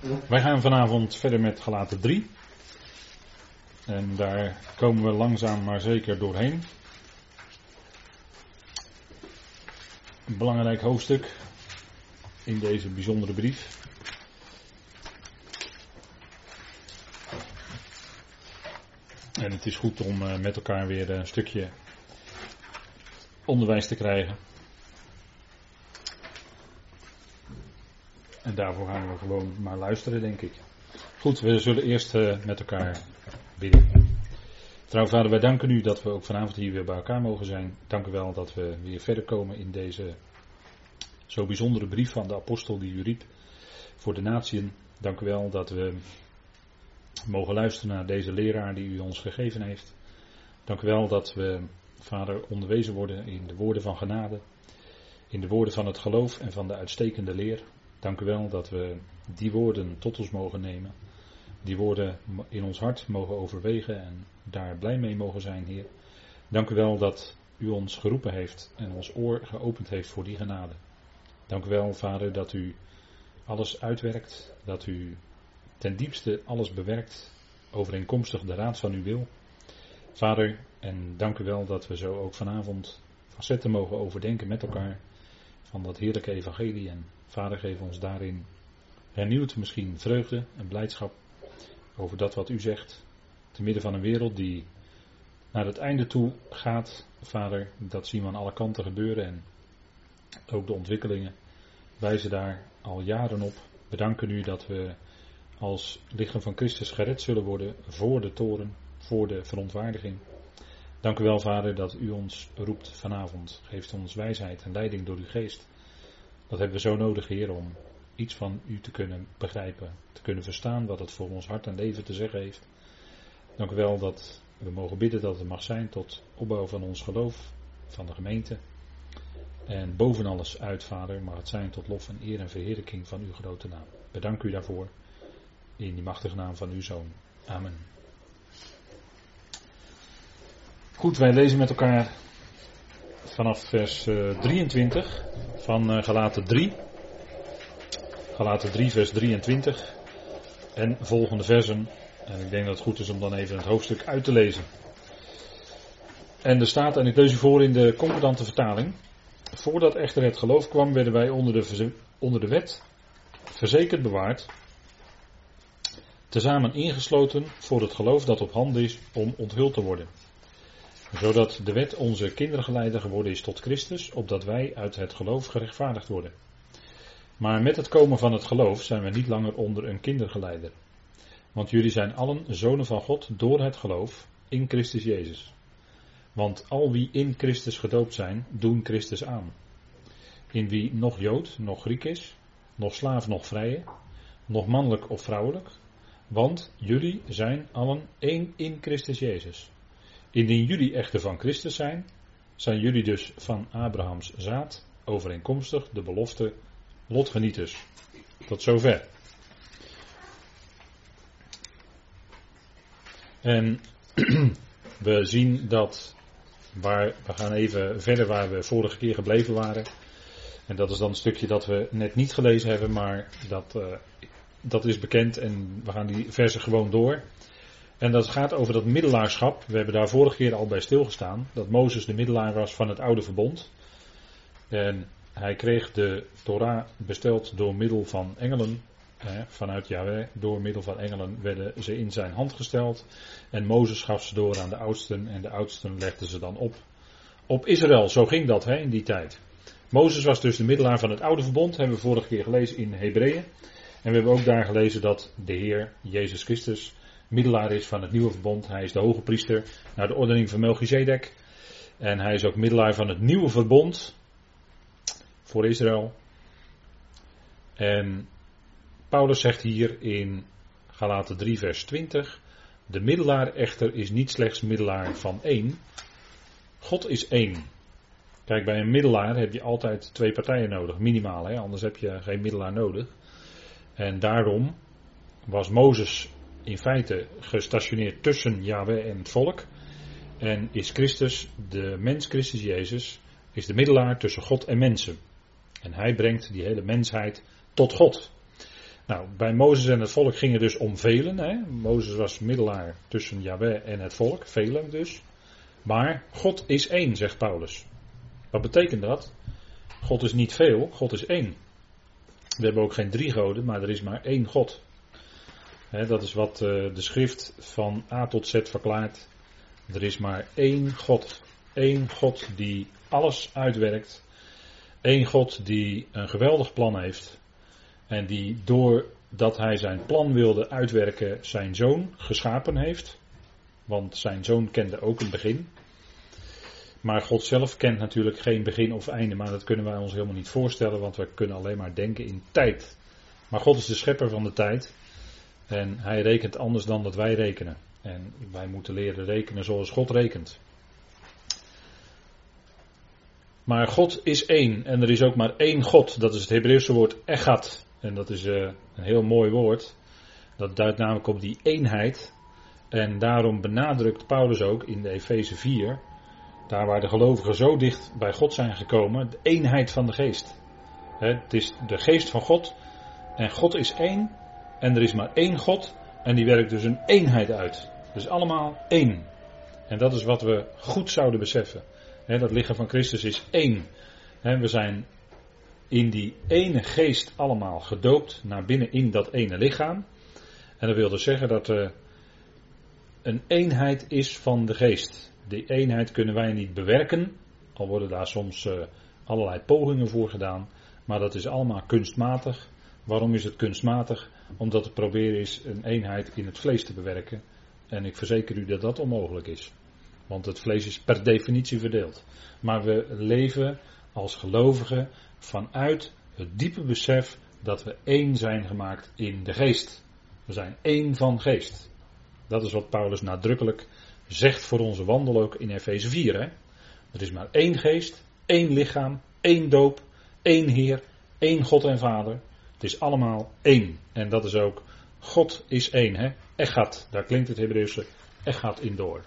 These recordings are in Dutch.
Wij gaan vanavond verder met gelaten 3. En daar komen we langzaam maar zeker doorheen. Een belangrijk hoofdstuk in deze bijzondere brief. En het is goed om eh, met elkaar weer een stukje onderwijs te krijgen. En daarvoor gaan we gewoon maar luisteren, denk ik. Goed, we zullen eerst uh, met elkaar bidden. Trouw vader, wij danken u dat we ook vanavond hier weer bij elkaar mogen zijn. Dank u wel dat we weer verder komen in deze zo bijzondere brief van de apostel die u riep voor de natieën. Dank u wel dat we mogen luisteren naar deze leraar die u ons gegeven heeft. Dank u wel dat we, vader, onderwezen worden in de woorden van genade, in de woorden van het geloof en van de uitstekende leer. Dank u wel dat we die woorden tot ons mogen nemen. Die woorden in ons hart mogen overwegen en daar blij mee mogen zijn, Heer. Dank u wel dat u ons geroepen heeft en ons oor geopend heeft voor die genade. Dank u wel, Vader, dat u alles uitwerkt, dat u ten diepste alles bewerkt, overeenkomstig de raad van uw wil. Vader, en dank u wel dat we zo ook vanavond facetten mogen overdenken met elkaar van dat heerlijke evangelie. En Vader, geef ons daarin hernieuwd misschien vreugde en blijdschap over dat wat u zegt. Te midden van een wereld die naar het einde toe gaat, Vader, dat zien we aan alle kanten gebeuren en ook de ontwikkelingen wijzen daar al jaren op. Bedanken u dat we als lichaam van Christus gered zullen worden voor de toren, voor de verontwaardiging. Dank u wel, Vader, dat u ons roept vanavond. Geeft ons wijsheid en leiding door uw geest. Dat hebben we zo nodig, Heer, om iets van u te kunnen begrijpen, te kunnen verstaan wat het voor ons hart en leven te zeggen heeft. Dank u wel dat we mogen bidden dat het mag zijn tot opbouw van ons geloof, van de gemeente. En boven alles uit, Vader, mag het zijn tot lof en eer en verheerlijking van uw grote naam. Bedank u daarvoor. In die machtige naam van uw zoon. Amen. Goed, wij lezen met elkaar vanaf vers 23 eh, van uh, Galaten 3. Galaten 3, vers 23 en volgende versen. En ik denk dat het goed is om dan even het hoofdstuk uit te lezen. En er staat, en ik lees u voor in de concordante vertaling. Voordat echter het geloof kwam, werden wij onder de, onder de wet verzekerd bewaard tezamen ingesloten voor het geloof dat op hand is om onthuld te worden. Zodat de wet onze kindergeleider geworden is tot Christus, opdat wij uit het geloof gerechtvaardigd worden. Maar met het komen van het geloof zijn we niet langer onder een kindergeleider. Want jullie zijn allen zonen van God door het geloof in Christus Jezus. Want al wie in Christus gedoopt zijn, doen Christus aan. In wie nog Jood, nog Griek is, nog slaaf, nog vrije, nog mannelijk of vrouwelijk, want jullie zijn allen één in Christus Jezus. Indien jullie echter van Christus zijn, zijn jullie dus van Abrahams zaad, overeenkomstig de belofte lotgenieters. Tot zover. En we zien dat, waar, we gaan even verder waar we vorige keer gebleven waren. En dat is dan een stukje dat we net niet gelezen hebben, maar dat uh, dat is bekend en we gaan die versen gewoon door. En dat gaat over dat middelaarschap. We hebben daar vorige keer al bij stilgestaan. Dat Mozes de middelaar was van het oude verbond. En hij kreeg de Torah besteld door middel van engelen. vanuit Yahweh, door middel van engelen werden ze in zijn hand gesteld. En Mozes gaf ze door aan de oudsten. En de oudsten legden ze dan op. Op Israël, zo ging dat hè, in die tijd. Mozes was dus de middelaar van het oude verbond. Hebben we vorige keer gelezen in Hebreeën. En we hebben ook daar gelezen dat de Heer Jezus Christus middelaar is van het nieuwe verbond. Hij is de hoge priester naar de ordening van Melchizedek. En hij is ook middelaar van het nieuwe verbond voor Israël. En Paulus zegt hier in Galaten 3 vers 20. De middelaar echter is niet slechts middelaar van één. God is één. Kijk, bij een middelaar heb je altijd twee partijen nodig, minimaal. Hè? Anders heb je geen middelaar nodig. En daarom was Mozes in feite gestationeerd tussen Yahweh en het volk. En is Christus, de mens Christus Jezus, is de middelaar tussen God en mensen. En hij brengt die hele mensheid tot God. Nou, bij Mozes en het volk ging het dus om velen. Hè? Mozes was middelaar tussen Yahweh en het volk, velen dus. Maar God is één, zegt Paulus. Wat betekent dat? God is niet veel, God is één. We hebben ook geen drie goden, maar er is maar één God. Dat is wat uh, de schrift van A tot Z verklaart. Er is maar één God. Eén God die alles uitwerkt. Eén God die een geweldig plan heeft. En die doordat hij zijn plan wilde uitwerken, zijn zoon geschapen heeft. Want zijn zoon kende ook een begin. Maar God zelf kent natuurlijk geen begin of einde, maar dat kunnen wij ons helemaal niet voorstellen, want we kunnen alleen maar denken in tijd. Maar God is de schepper van de tijd en hij rekent anders dan dat wij rekenen. En wij moeten leren rekenen zoals God rekent. Maar God is één en er is ook maar één God. Dat is het Hebreeuwse woord echad. En dat is uh, een heel mooi woord. Dat duidt namelijk op die eenheid. En daarom benadrukt Paulus ook in de Efeze 4 daar waar de gelovigen zo dicht bij God zijn gekomen, de eenheid van de geest. Het is de geest van God en God is één en er is maar één God en die werkt dus een eenheid uit. Dus allemaal één. En dat is wat we goed zouden beseffen. Dat lichaam van Christus is één. We zijn in die ene geest allemaal gedoopt naar binnen in dat ene lichaam. En dat wil dus zeggen dat er een eenheid is van de geest. Die eenheid kunnen wij niet bewerken, al worden daar soms uh, allerlei pogingen voor gedaan, maar dat is allemaal kunstmatig. Waarom is het kunstmatig? Omdat het proberen is een eenheid in het vlees te bewerken. En ik verzeker u dat dat onmogelijk is. Want het vlees is per definitie verdeeld. Maar we leven als gelovigen vanuit het diepe besef dat we één zijn gemaakt in de geest. We zijn één van geest. Dat is wat Paulus nadrukkelijk zegt voor onze wandel ook in Efeze 4. Hè? Er is maar één geest, één lichaam, één doop, één Heer, één God en Vader. Het is allemaal één. En dat is ook, God is één. Hè? Echad, daar klinkt het Hebreeuwse Echad in door.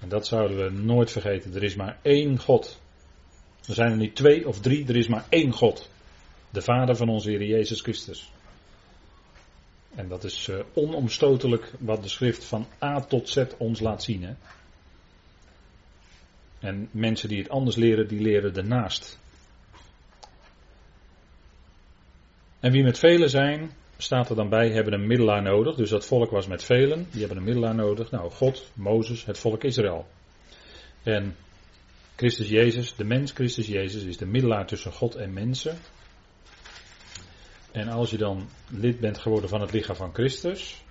En dat zouden we nooit vergeten. Er is maar één God. Er zijn er niet twee of drie, er is maar één God. De Vader van onze Heer Jezus Christus. En dat is uh, onomstotelijk wat de schrift van A tot Z ons laat zien. Hè? En mensen die het anders leren, die leren ernaast. En wie met velen zijn, staat er dan bij, hebben een middelaar nodig. Dus dat volk was met velen, die hebben een middelaar nodig. Nou, God, Mozes, het volk Israël. En Christus Jezus, de mens Christus Jezus, is de middelaar tussen God en mensen. En als je dan lid bent geworden van het lichaam van Christus,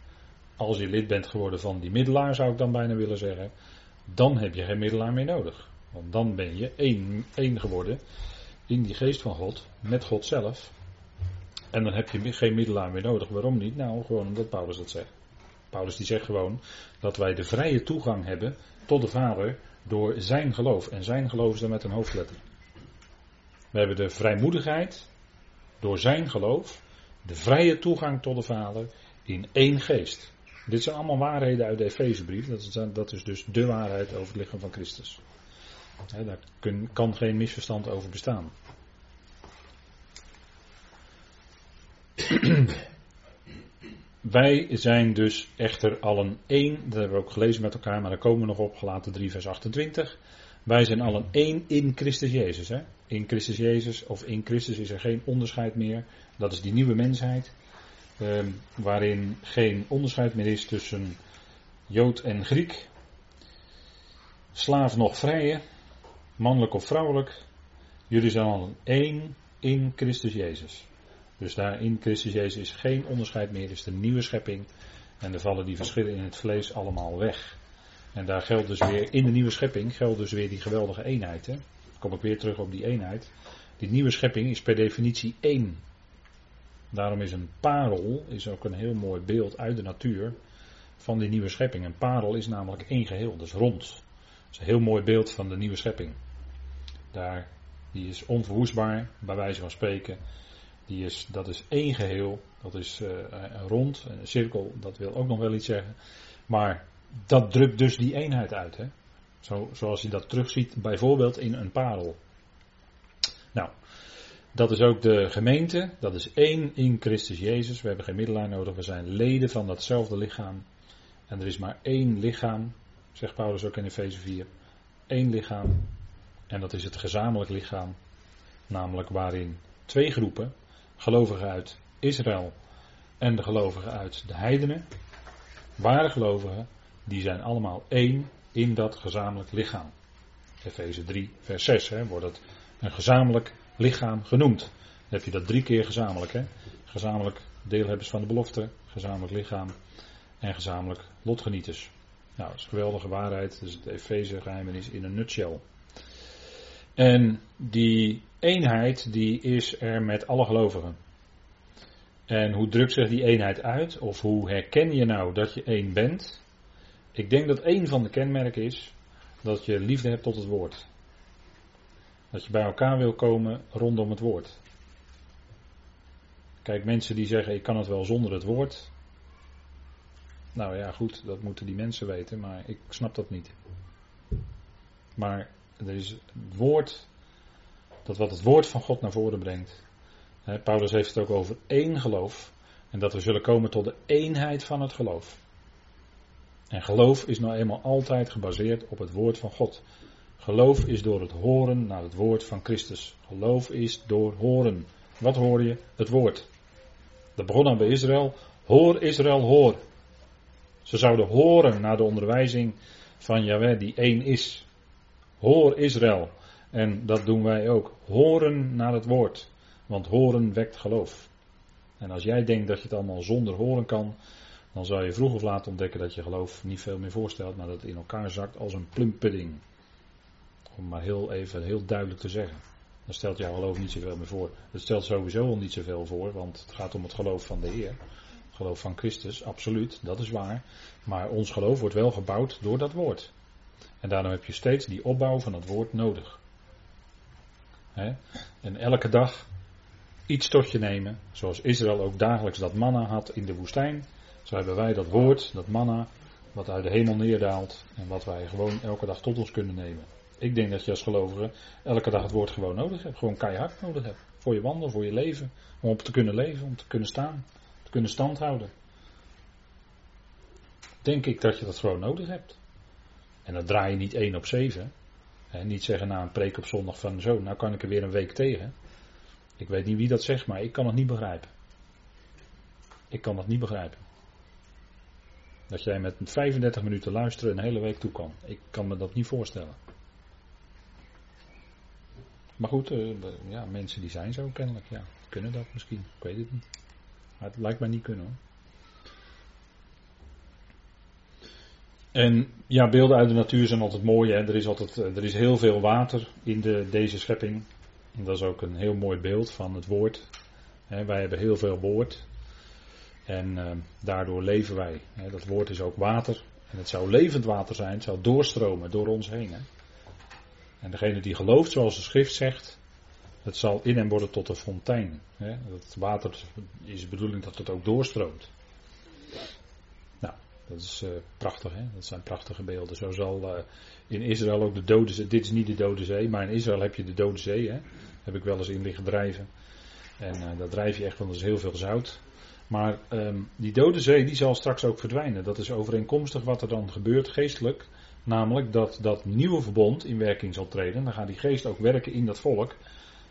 als je lid bent geworden van die middelaar, zou ik dan bijna willen zeggen, dan heb je geen middelaar meer nodig. Want dan ben je één, één geworden in die geest van God, met God zelf. En dan heb je geen middelaar meer nodig. Waarom niet? Nou, gewoon omdat Paulus dat zegt. Paulus die zegt gewoon dat wij de vrije toegang hebben tot de Vader door zijn geloof. En zijn geloof is dan met een hoofdletter. We hebben de vrijmoedigheid door zijn geloof de vrije toegang tot de Vader in één geest. Dit zijn allemaal waarheden uit de Efezebrief. Dat dat is dus de waarheid over het lichaam van Christus. daar kan geen misverstand over bestaan. Wij zijn dus echter allen één, dat hebben we ook gelezen met elkaar, maar daar komen we nog op, gelaten 3 vers 28. Wij zijn allen één in Christus Jezus. Hè? In Christus Jezus of in Christus is er geen onderscheid meer. Dat is die nieuwe mensheid. Eh, waarin geen onderscheid meer is tussen Jood en Griek. Slaaf nog vrije. Mannelijk of vrouwelijk. Jullie zijn allen één in Christus Jezus. Dus daar in Christus Jezus is geen onderscheid meer. is de nieuwe schepping. En er vallen die verschillen in het vlees allemaal weg. En daar geldt dus weer, in de nieuwe schepping, geldt dus weer die geweldige eenheid. Hè? Kom ik weer terug op die eenheid. Die nieuwe schepping is per definitie één. Daarom is een parel is ook een heel mooi beeld uit de natuur van die nieuwe schepping. Een parel is namelijk één geheel, dus rond. Dat is een heel mooi beeld van de nieuwe schepping. Daar, die is onverwoestbaar, bij wijze van spreken. Die is, dat is één geheel, dat is uh, rond, een cirkel, dat wil ook nog wel iets zeggen. Maar dat drukt dus die eenheid uit. Hè? Zo, zoals je dat terugziet bijvoorbeeld in een parel. Nou, Dat is ook de gemeente, dat is één in Christus Jezus. We hebben geen middelaar nodig, we zijn leden van datzelfde lichaam. En er is maar één lichaam, zegt Paulus ook in Efeze 4. Eén lichaam, en dat is het gezamenlijk lichaam. Namelijk waarin twee groepen, gelovigen uit Israël en de gelovigen uit de heidenen, ware gelovigen, die zijn allemaal één in dat gezamenlijk lichaam. Efeze 3, vers 6 hè, wordt het een gezamenlijk lichaam genoemd. Dan heb je dat drie keer gezamenlijk. Hè? Gezamenlijk deelhebbers van de belofte, gezamenlijk lichaam en gezamenlijk lotgenieters. Nou, dat is een geweldige waarheid. Dus het Efeze geheimenis in een nutshell. En die eenheid die is er met alle gelovigen. En hoe drukt zich die eenheid uit? Of hoe herken je nou dat je één bent? Ik denk dat één van de kenmerken is dat je liefde hebt tot het woord. Dat je bij elkaar wil komen rondom het woord. Kijk, mensen die zeggen ik kan het wel zonder het woord. Nou ja, goed, dat moeten die mensen weten, maar ik snap dat niet. Maar er is het woord, dat wat het woord van God naar voren brengt. Paulus heeft het ook over één geloof. En dat we zullen komen tot de eenheid van het geloof. En geloof is nou eenmaal altijd gebaseerd op het woord van God. Geloof is door het horen naar het woord van Christus. Geloof is door horen. Wat hoor je? Het woord. Dat begon dan bij Israël. Hoor Israël, hoor. Ze zouden horen naar de onderwijzing van Yahweh die één is. Hoor Israël. En dat doen wij ook. Horen naar het woord. Want horen wekt geloof. En als jij denkt dat je het allemaal zonder horen kan, dan zal je vroeg of laat ontdekken dat je geloof niet veel meer voorstelt, maar dat het in elkaar zakt als een plumpudding. Om maar heel even heel duidelijk te zeggen. Dan stelt jouw geloof niet zoveel meer voor. Het stelt sowieso al niet zoveel voor, want het gaat om het geloof van de Heer. Het geloof van Christus, absoluut, dat is waar. Maar ons geloof wordt wel gebouwd door dat woord. En daarom heb je steeds die opbouw van het woord nodig. En elke dag iets tot je nemen, zoals Israël ook dagelijks dat manna had in de woestijn. Zo hebben wij dat woord, dat manna, wat uit de hemel neerdaalt en wat wij gewoon elke dag tot ons kunnen nemen. Ik denk dat je als gelovige elke dag het woord gewoon nodig hebt, gewoon keihard nodig hebt. Voor je wandel, voor je leven, om op te kunnen leven, om te kunnen staan, te kunnen standhouden. Denk ik dat je dat gewoon nodig hebt. En dan draai je niet één op zeven. En niet zeggen na een preek op zondag van zo, nou kan ik er weer een week tegen. Ik weet niet wie dat zegt, maar ik kan het niet begrijpen. Ik kan dat niet begrijpen. Dat jij met 35 minuten luisteren een hele week toe kan. Ik kan me dat niet voorstellen. Maar goed, uh, ja, mensen die zijn zo kennelijk. Ja, kunnen dat misschien. Ik weet het niet. Maar het lijkt mij niet kunnen hoor. En ja, beelden uit de natuur zijn altijd mooi. Hè? Er, is altijd, eh, er is heel veel water in de, deze schepping. En dat is ook een heel mooi beeld van het woord. wij hebben heel veel woord. En uh, daardoor leven wij. dat woord is ook water. En het zou levend water zijn. Het zou doorstromen door ons heen. En degene die gelooft, zoals de schrift zegt. Het zal in hem worden tot een fontein. Het water is de bedoeling dat het ook doorstroomt. Dat is uh, prachtig. Hè? Dat zijn prachtige beelden. Zo zal uh, in Israël ook de Dode Zee. Dit is niet de Dode Zee, maar in Israël heb je de Dode Zee. Hè? Heb ik wel eens in liggen drijven. En uh, daar drijf je echt, want er heel veel zout. Maar um, die dode zee die zal straks ook verdwijnen. Dat is overeenkomstig wat er dan gebeurt geestelijk. Namelijk dat dat nieuwe verbond in werking zal treden. Dan gaat die geest ook werken in dat volk.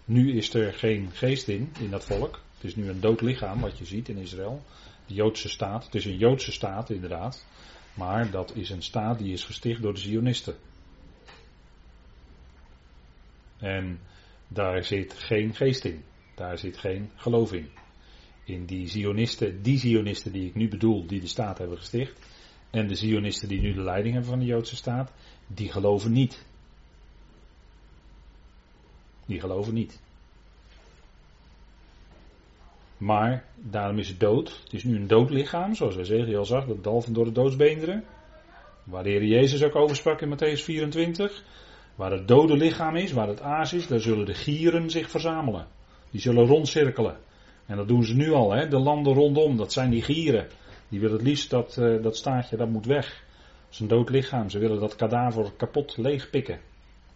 Nu is er geen geest in, in dat volk. Het is nu een dood lichaam wat je ziet in Israël. Joodse staat. Het is een Joodse staat inderdaad. Maar dat is een staat die is gesticht door de Zionisten. En daar zit geen geest in. Daar zit geen geloof in. In die Zionisten, die Zionisten die ik nu bedoel, die de staat hebben gesticht. En de Zionisten die nu de leiding hebben van de Joodse staat, die geloven niet. Die geloven niet. Maar daarom is het dood. Het is nu een dood lichaam, zoals Ezekiel zag, dat dal van door de doodsbeenderen. Waar de Heer Jezus ook over sprak in Matthäus 24. Waar het dode lichaam is, waar het aas is, daar zullen de gieren zich verzamelen. Die zullen rondcirkelen. En dat doen ze nu al, hè? de landen rondom, dat zijn die gieren. Die willen het liefst dat, uh, dat staartje, dat moet weg. Dat is een dood lichaam. Ze willen dat kadaver kapot leegpikken.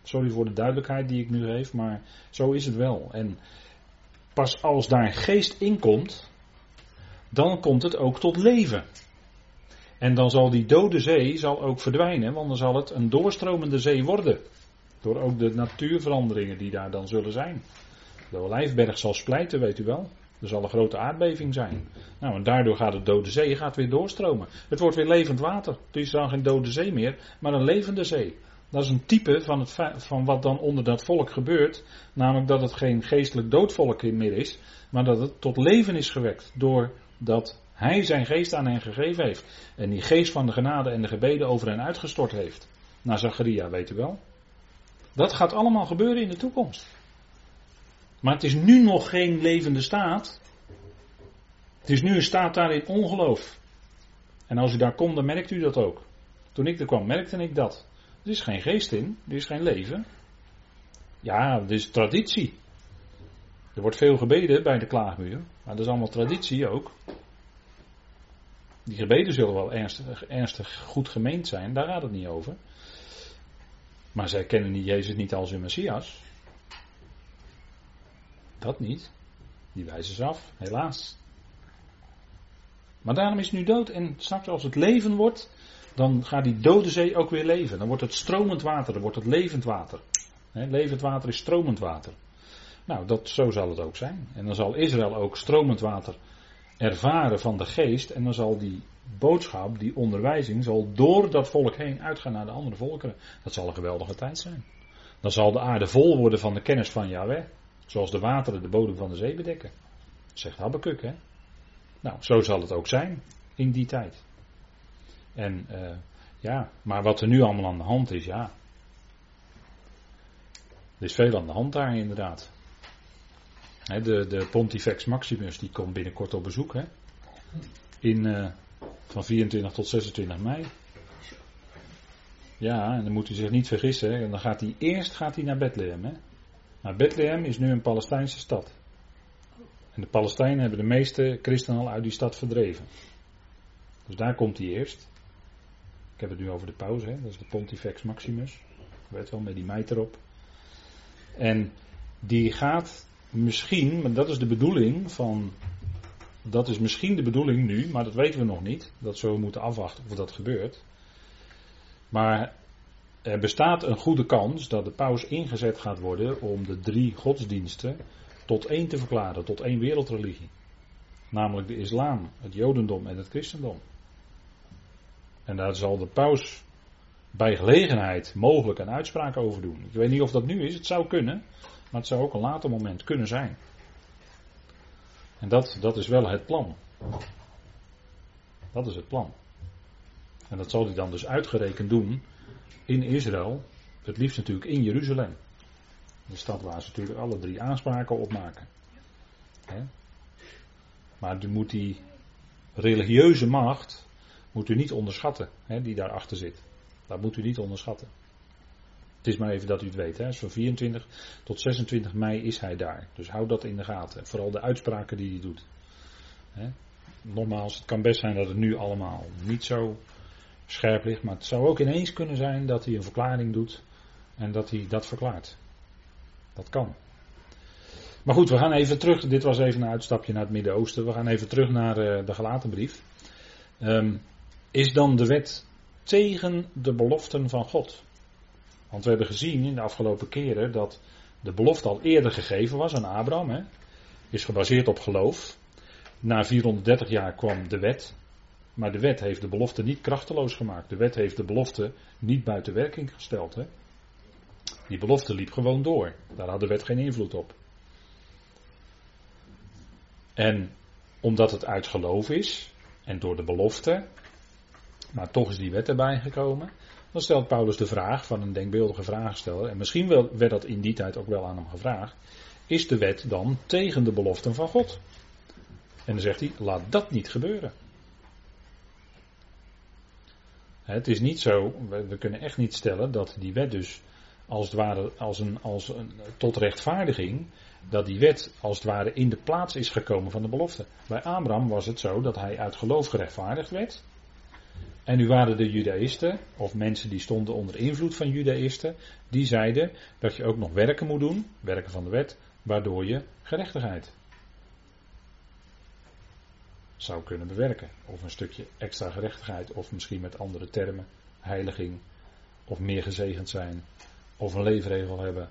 Sorry voor de duidelijkheid die ik nu geef, maar zo is het wel. En pas als daar geest in komt, dan komt het ook tot leven. En dan zal die dode zee zal ook verdwijnen, want dan zal het een doorstromende zee worden. Door ook de natuurveranderingen die daar dan zullen zijn. De olijfberg zal splijten, weet u wel. Er zal een grote aardbeving zijn. Nou, en daardoor gaat de dode zee gaat weer doorstromen. Het wordt weer levend water. Het is dan geen dode zee meer, maar een levende zee. Dat is een type van, het, van wat dan onder dat volk gebeurt. Namelijk dat het geen geestelijk doodvolk meer is, maar dat het tot leven is gewekt. Doordat hij zijn geest aan hen gegeven heeft. En die geest van de genade en de gebeden over hen uitgestort heeft. Naar Zacharia, weet u wel. Dat gaat allemaal gebeuren in de toekomst. Maar het is nu nog geen levende staat. Het is nu een staat daar in ongeloof. En als u daar komt, dan merkt u dat ook. Toen ik er kwam, merkte ik dat. Er is geen geest in, er is geen leven. Ja, er is traditie. Er wordt veel gebeden bij de klaagmuur, maar dat is allemaal traditie ook. Die gebeden zullen wel ernstig, ernstig goed gemeend zijn, daar gaat het niet over. Maar zij kennen Jezus niet als hun Messias. Dat niet. Die wijzen ze af, helaas. Maar daarom is nu dood. En straks als het leven wordt, dan gaat die dode zee ook weer leven. Dan wordt het stromend water, dan wordt het levend water. levend water is stromend water. Nou, dat, zo zal het ook zijn. En dan zal Israël ook stromend water ervaren van de geest. En dan zal die boodschap, die onderwijzing, zal door dat volk heen uitgaan naar de andere volkeren. Dat zal een geweldige tijd zijn. Dan zal de aarde vol worden van de kennis van Yahweh. Zoals de wateren de bodem van de zee bedekken. Zegt Habakkuk, hè. Nou, zo zal het ook zijn in die tijd. En uh, ja, maar wat er nu allemaal aan de hand is, ja. Er is veel aan de hand daar inderdaad. de, de Pontifex Maximus die komt binnenkort op bezoek. Hè? In, uh, van 24 tot 26 mei. Ja, en dan moet u zich niet vergissen. En dan gaat hij eerst gaat hij naar Bethlehem. Hè? Maar Bethlehem is nu een Palestijnse stad. En de Palestijnen hebben de meeste christenen al uit die stad verdreven. Dus daar komt hij eerst. Ik heb het nu over de pauze, hè? dat is de Pontifex Maximus. Weet wel, met die meid erop. En die gaat misschien, maar dat is de bedoeling van. Dat is misschien de bedoeling nu, maar dat weten we nog niet. Dat zullen we moeten afwachten of dat gebeurt. Maar er bestaat een goede kans dat de paus ingezet gaat worden om de drie godsdiensten tot één te verklaren, tot één wereldreligie. Namelijk de islam, het jodendom en het christendom. En daar zal de paus bij gelegenheid mogelijk een uitspraak over doen. Ik weet niet of dat nu is, het zou kunnen, maar het zou ook een later moment kunnen zijn. En dat, dat is wel het plan. Dat is het plan. En dat zal hij dan dus uitgerekend doen in Israël, het liefst natuurlijk in Jeruzalem. De stad waar ze natuurlijk alle drie aanspraken op maken. Maar u moet die religieuze macht moet u niet onderschatten, hè, die daarachter zit. Dat moet u niet onderschatten. Het is maar even dat u het weet. Hè. Van 24 tot 26 mei is hij daar. Dus houd dat in de gaten. Vooral de uitspraken die hij doet. Hè. Nogmaals, het kan best zijn dat het nu allemaal niet zo scherp ligt. Maar het zou ook ineens kunnen zijn dat hij een verklaring doet. En dat hij dat verklaart. Dat kan. Maar goed, we gaan even terug. Dit was even een uitstapje naar het Midden-Oosten. We gaan even terug naar uh, de gelatenbrief. Um, is dan de wet tegen de beloften van God? Want we hebben gezien in de afgelopen keren dat de belofte al eerder gegeven was aan Abraham. Hè? Is gebaseerd op geloof. Na 430 jaar kwam de wet. Maar de wet heeft de belofte niet krachteloos gemaakt. De wet heeft de belofte niet buiten werking gesteld. Hè? Die belofte liep gewoon door. Daar had de wet geen invloed op. En omdat het uit geloof is en door de belofte, maar toch is die wet erbij gekomen, dan stelt Paulus de vraag van een denkbeeldige vraagsteller, en misschien werd dat in die tijd ook wel aan hem gevraagd, is de wet dan tegen de beloften van God? En dan zegt hij, laat dat niet gebeuren. Het is niet zo, we kunnen echt niet stellen dat die wet dus als het ware als een, als een, tot rechtvaardiging, dat die wet als het ware in de plaats is gekomen van de belofte. Bij Abraham was het zo dat hij uit geloof gerechtvaardigd werd. En nu waren de Judaïsten, of mensen die stonden onder invloed van Judaïsten, die zeiden dat je ook nog werken moet doen, werken van de wet, waardoor je gerechtigheid zou kunnen bewerken. Of een stukje extra gerechtigheid, of misschien met andere termen, heiliging, of meer gezegend zijn, of een leefregel hebben.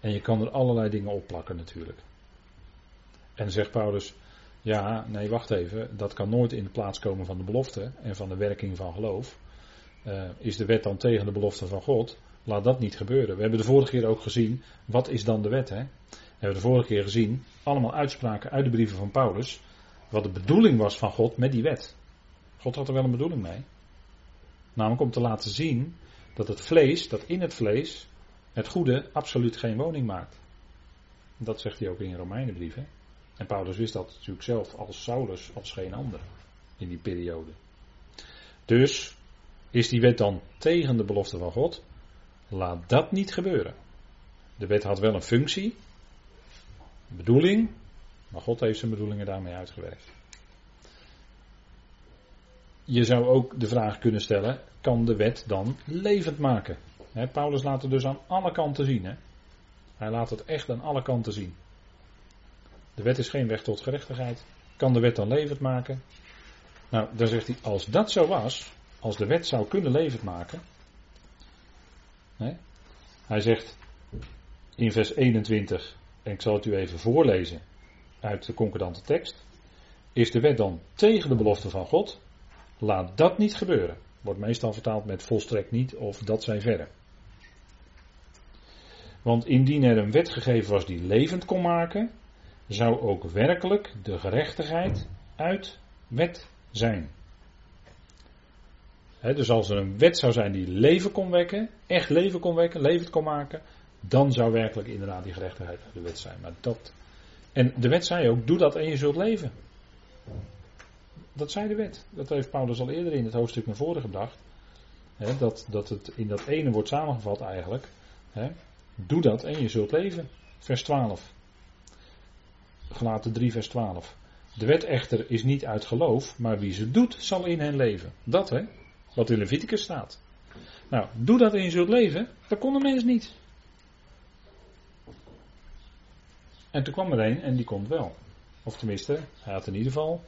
En je kan er allerlei dingen op plakken natuurlijk. En zegt Paulus, ja, nee, wacht even, dat kan nooit in de plaats komen van de belofte en van de werking van geloof. Uh, is de wet dan tegen de belofte van God? Laat dat niet gebeuren. We hebben de vorige keer ook gezien, wat is dan de wet? Hè? We hebben de vorige keer gezien, allemaal uitspraken uit de brieven van Paulus, wat de bedoeling was van God met die wet. God had er wel een bedoeling mee. Namelijk om te laten zien dat het vlees, dat in het vlees, het goede absoluut geen woning maakt. Dat zegt hij ook in Romeinenbrief. En Paulus wist dat natuurlijk zelf als Saulus, als geen ander in die periode. Dus is die wet dan tegen de belofte van God? Laat dat niet gebeuren. De wet had wel een functie, een bedoeling, maar God heeft zijn bedoelingen daarmee uitgewerkt. Je zou ook de vraag kunnen stellen: kan de wet dan levend maken? Paulus laat het dus aan alle kanten zien. Hij laat het echt aan alle kanten zien. De wet is geen weg tot gerechtigheid. Kan de wet dan levend maken? Nou, dan zegt hij: als dat zo was, als de wet zou kunnen levend maken. hij zegt in vers 21, en ik zal het u even voorlezen uit de concordante tekst. Is de wet dan tegen de belofte van God? Laat dat niet gebeuren. Wordt meestal vertaald met volstrekt niet of dat zij verre. Want indien er een wet gegeven was die levend kon maken, zou ook werkelijk de gerechtigheid uit wet zijn. dus als er een wet zou zijn die leven kon wekken, echt leven kon wekken, levend kon maken, dan zou werkelijk inderdaad die gerechtigheid de wet zijn. Maar dat, en de wet zei ook, doe dat en je zult leven. Dat zei de wet. Dat heeft Paulus al eerder in het hoofdstuk naar voren gebracht. dat, dat het in dat ene wordt samengevat eigenlijk. doe dat en je zult leven. Vers 12. Gelaten 3, vers 12. De wet echter is niet uit geloof, maar wie ze doet, zal in hen leven. Dat hè, wat in Leviticus staat. Nou, doe dat je zult leven, dat kon de mens niet. En toen kwam er een en die komt wel. Of tenminste, hij had in ieder geval,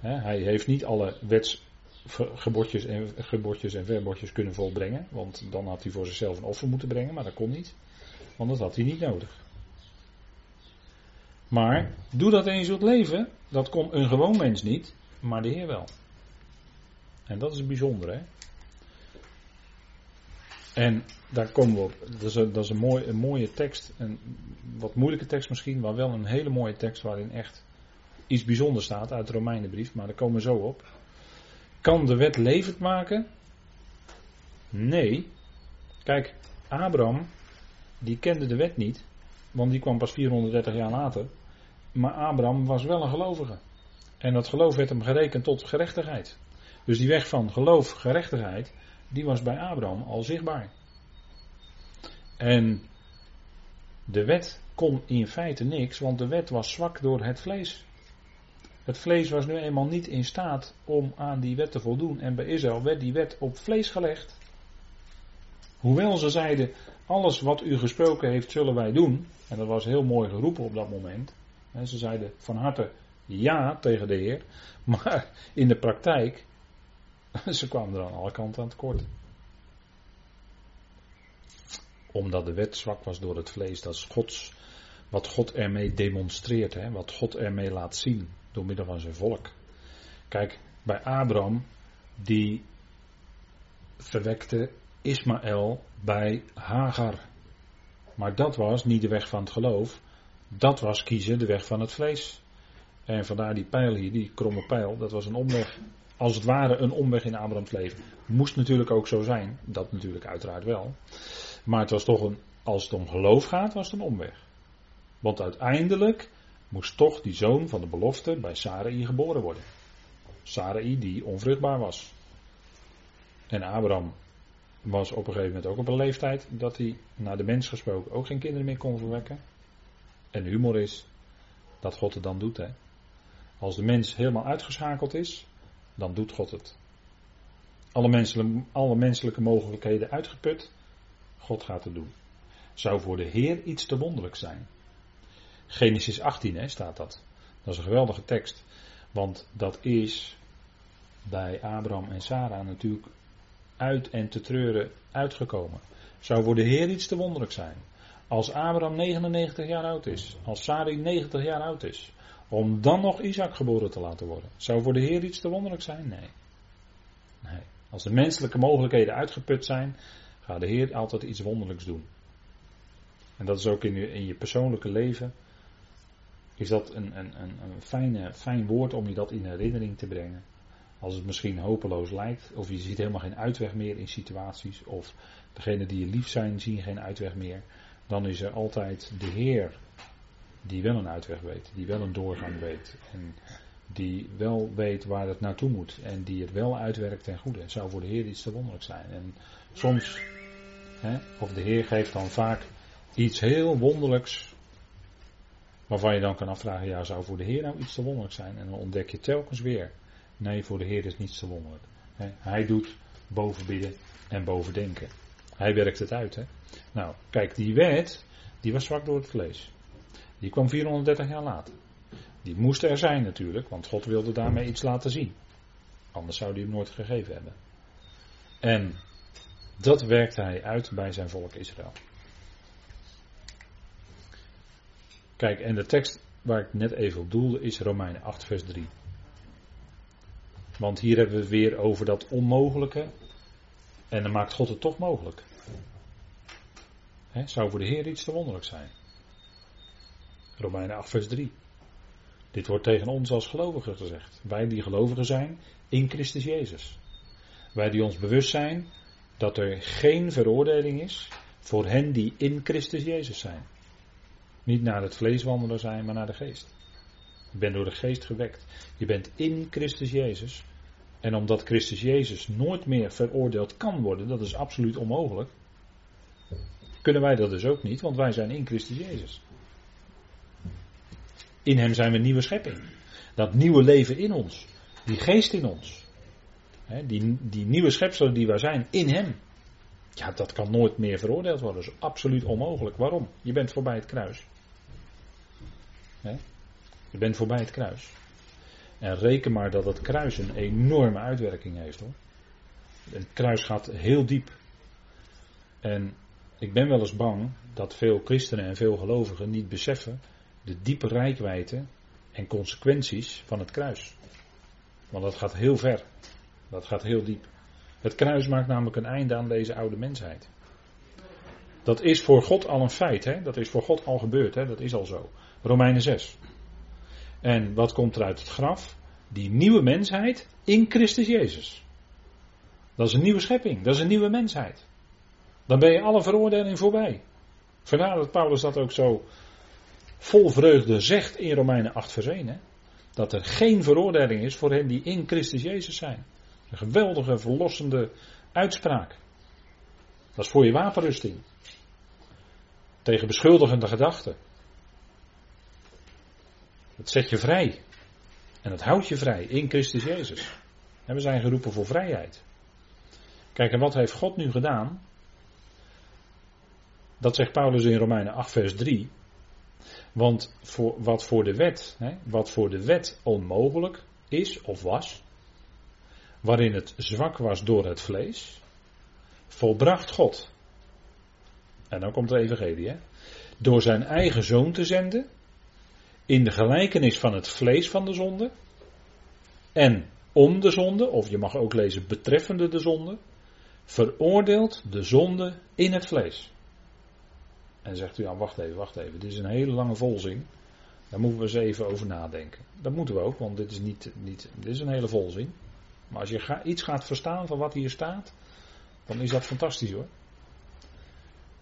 hè, hij heeft niet alle wetsgebodjes en, gebodjes en verbodjes kunnen volbrengen. Want dan had hij voor zichzelf een offer moeten brengen, maar dat kon niet. Want dat had hij niet nodig. Maar doe dat en je zult leven. Dat kon een gewoon mens niet, maar de Heer wel. En dat is het bijzondere. Hè? En daar komen we op. Dat is, een, een, mooi, een mooie tekst. Een wat moeilijke tekst misschien, maar wel een hele mooie tekst waarin echt iets bijzonders staat uit de Romeinenbrief. Maar daar komen we zo op. Kan de wet levend maken? Nee. Kijk, Abraham, die kende de wet niet. Want die kwam pas 430 jaar later. Maar Abraham was wel een gelovige. En dat geloof werd hem gerekend tot gerechtigheid. Dus die weg van geloof, gerechtigheid, die was bij Abraham al zichtbaar. En de wet kon in feite niks, want de wet was zwak door het vlees. Het vlees was nu eenmaal niet in staat om aan die wet te voldoen. En bij Israël werd die wet op vlees gelegd. Hoewel ze zeiden, alles wat u gesproken heeft zullen wij doen. En dat was heel mooi geroepen op dat moment. Ze zeiden van harte ja tegen de Heer. Maar in de praktijk Ze kwamen er aan alle kanten aan tekort. Omdat de wet zwak was door het vlees. Dat is Gods, wat God ermee demonstreert. Hè? Wat God ermee laat zien. Door middel van zijn volk. Kijk, bij Abraham. Die verwekte Ismaël bij Hagar. Maar dat was niet de weg van het geloof. Dat was kiezen de weg van het vlees. En vandaar die pijl hier, die kromme pijl, dat was een omweg als het ware een omweg in Abrahams leven. Moest natuurlijk ook zo zijn. Dat natuurlijk uiteraard wel. Maar het was toch een, als het om geloof gaat, was het een omweg. Want uiteindelijk moest toch die zoon van de belofte bij Sarai geboren worden. Sarai die onvruchtbaar was. En Abraham was op een gegeven moment ook op een leeftijd dat hij naar de mens gesproken ook geen kinderen meer kon verwekken. En humor is dat God het dan doet. Hè. Als de mens helemaal uitgeschakeld is, dan doet God het. Alle menselijke, alle menselijke mogelijkheden uitgeput, God gaat het doen. Zou voor de Heer iets te wonderlijk zijn. Genesis 18 hè, staat dat. Dat is een geweldige tekst. Want dat is bij Abraham en Sarah natuurlijk uit en te treuren uitgekomen. Zou voor de Heer iets te wonderlijk zijn. Als Abraham 99 jaar oud is, als Sarai 90 jaar oud is, om dan nog Isaac geboren te laten worden. Zou voor de Heer iets te wonderlijk zijn? Nee. nee. Als de menselijke mogelijkheden uitgeput zijn, gaat de Heer altijd iets wonderlijks doen. En dat is ook in je, in je persoonlijke leven. Is dat een, een, een, een fijne, fijn woord om je dat in herinnering te brengen. Als het misschien hopeloos lijkt, of je ziet helemaal geen uitweg meer in situaties, of degenen die je lief zijn zien geen uitweg meer, dan is er altijd de Heer die wel een uitweg weet, die wel een doorgang weet. En die wel weet waar het naartoe moet en die het wel uitwerkt ten goede. Het zou voor de Heer iets te wonderlijk zijn. En soms, hè, of de Heer geeft dan vaak iets heel wonderlijks, waarvan je dan kan afvragen, ja, zou voor de Heer nou iets te wonderlijk zijn? En dan ontdek je telkens weer, nee, voor de Heer is niets te wonderlijk. Hij doet boven bidden en boven denken. Hij werkt het uit. Hè? Nou, kijk, die wet, die was zwak door het vlees. Die kwam 430 jaar later. Die moest er zijn natuurlijk, want God wilde daarmee iets laten zien. Anders zou hij hem nooit gegeven hebben. En dat werkte hij uit bij zijn volk Israël. Kijk, en de tekst waar ik net even op doelde is Romeinen 8, vers 3. Want hier hebben we het weer over dat onmogelijke. En dan maakt God het toch mogelijk. Zou voor de Heer iets te wonderlijk zijn. Romeinen 8, vers 3. Dit wordt tegen ons als gelovigen gezegd. Wij die gelovigen zijn in Christus Jezus. Wij die ons bewust zijn dat er geen veroordeling is voor hen die in Christus Jezus zijn. Niet naar het vlees wandelen zijn, maar naar de geest. Je bent door de geest gewekt. Je bent in Christus Jezus. En omdat Christus Jezus nooit meer veroordeeld kan worden, dat is absoluut onmogelijk, kunnen wij dat dus ook niet, want wij zijn in Christus Jezus. In Hem zijn we nieuwe schepping. Dat nieuwe leven in ons. Die geest in ons. die, die nieuwe schepselen die wij zijn in Hem. Ja, dat kan nooit meer veroordeeld worden. Dat is absoluut onmogelijk. Waarom? Je bent voorbij het kruis. Je bent voorbij het kruis. En reken maar dat het kruis een enorme uitwerking heeft hoor. Het kruis gaat heel diep. En ik ben wel eens bang dat veel christenen en veel gelovigen niet beseffen de diepe rijkwijde en consequenties van het kruis. Want dat gaat heel ver. Dat gaat heel diep. Het kruis maakt namelijk een einde aan deze oude mensheid. Dat is voor God al een feit, hè? dat is voor God al gebeurd, hè? dat is al zo. Romeinen 6. En wat komt er uit het graf? Die nieuwe mensheid in Christus Jezus. Dat is een nieuwe schepping, dat is een nieuwe mensheid. Dan ben je alle veroordeling voorbij. Vandaar dat Paulus dat ook zo vol vreugde zegt in Romeinen 8 vers 1. Hè? Dat er geen veroordeling is voor hen die in Christus Jezus zijn. Een geweldige, verlossende uitspraak. Dat is voor je wapenrusting. Tegen beschuldigende gedachten. Het zet je vrij. En het houdt je vrij in Christus Jezus. En we zijn geroepen voor vrijheid. Kijk, en wat heeft God nu gedaan? Dat zegt Paulus in Romeinen 8, vers 3. Want voor, wat, voor de wet, hè, wat voor de wet onmogelijk is of was, waarin het zwak was door het vlees, volbracht God. En dan komt de evangelie. Hè, door zijn eigen zoon te zenden, in de gelijkenis van het vlees van de zonde, en om de zonde, of je mag ook lezen betreffende de zonde, veroordeelt de zonde in het vlees. En zegt u, ja, wacht even, wacht even. Dit is een hele lange volzin. Daar moeten we eens even over nadenken. Dat moeten we ook, want dit is, niet, niet, dit is een hele volzin. Maar als je iets gaat verstaan van wat hier staat, dan is dat fantastisch hoor.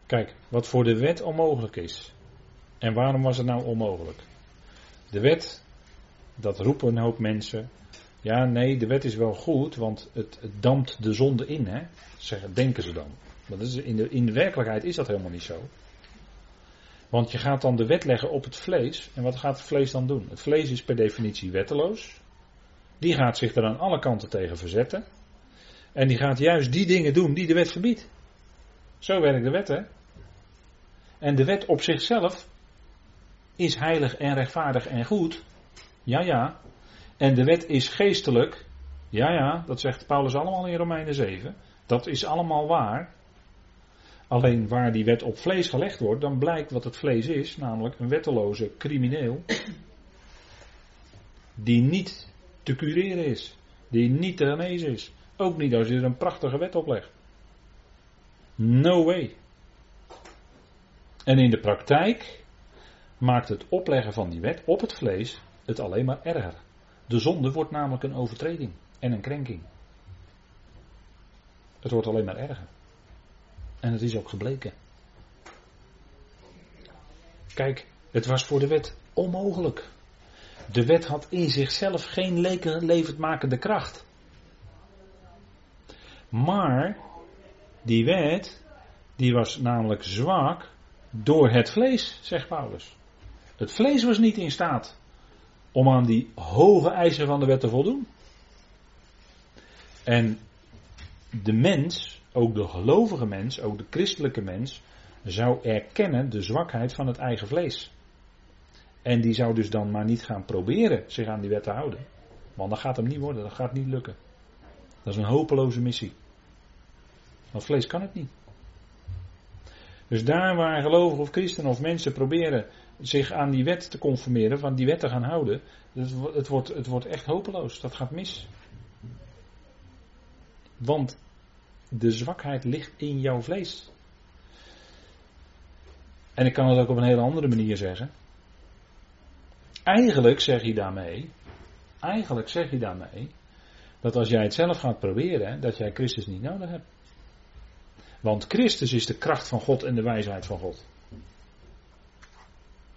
Kijk, wat voor de wet onmogelijk is. En waarom was het nou onmogelijk? De wet, dat roepen een hoop mensen. Ja, nee, de wet is wel goed, want het, dampt de zonde in, hè? Zeggen, denken ze dan. Dat is, in, de, in de werkelijkheid is dat helemaal niet zo. Want je gaat dan de wet leggen op het vlees. En wat gaat het vlees dan doen? Het vlees is per definitie wetteloos. Die gaat zich er aan alle kanten tegen verzetten. En die gaat juist die dingen doen die de wet verbiedt. Zo werkt de wet, hè? En de wet op zichzelf is heilig en rechtvaardig en goed. Ja, ja. En de wet is geestelijk. Ja, ja, dat zegt Paulus allemaal in Romeinen 7. Dat is allemaal waar. Alleen waar die wet op vlees gelegd wordt, dan blijkt wat het vlees is, namelijk een wetteloze crimineel. Die niet te cureren is. Die niet te genezen is. Ook niet als je er een prachtige wet op legt. No way. En in de praktijk maakt het opleggen van die wet op het vlees het alleen maar erger. De zonde wordt namelijk een overtreding en een krenking. Het wordt alleen maar erger. En het is ook gebleken. Kijk, het was voor de wet onmogelijk. De wet had in zichzelf geen levendmakende kracht. Maar die wet, die was namelijk zwak door het vlees, zegt Paulus. Het vlees was niet in staat om aan die hoge eisen van de wet te voldoen. En de mens, ook de gelovige mens, ook de christelijke mens, zou erkennen de zwakheid van het eigen vlees. En die zou dus dan maar niet gaan proberen zich aan die wet te houden. Want dat gaat hem niet worden, dat gaat niet lukken. Dat is een hopeloze missie. Want vlees kan het niet. Dus daar waar gelovigen of christenen of mensen proberen zich aan die wet te conformeren, van die wet te gaan houden, het, het, wordt, het wordt echt hopeloos. Dat gaat mis. Want de zwakheid ligt in jouw vlees. En ik kan het ook op een hele andere manier zeggen. Eigenlijk zeg je daarmee, eigenlijk zeg je daarmee, dat als jij het zelf gaat proberen, dat jij Christus niet nodig hebt. Want Christus is de kracht van God en de wijsheid van God.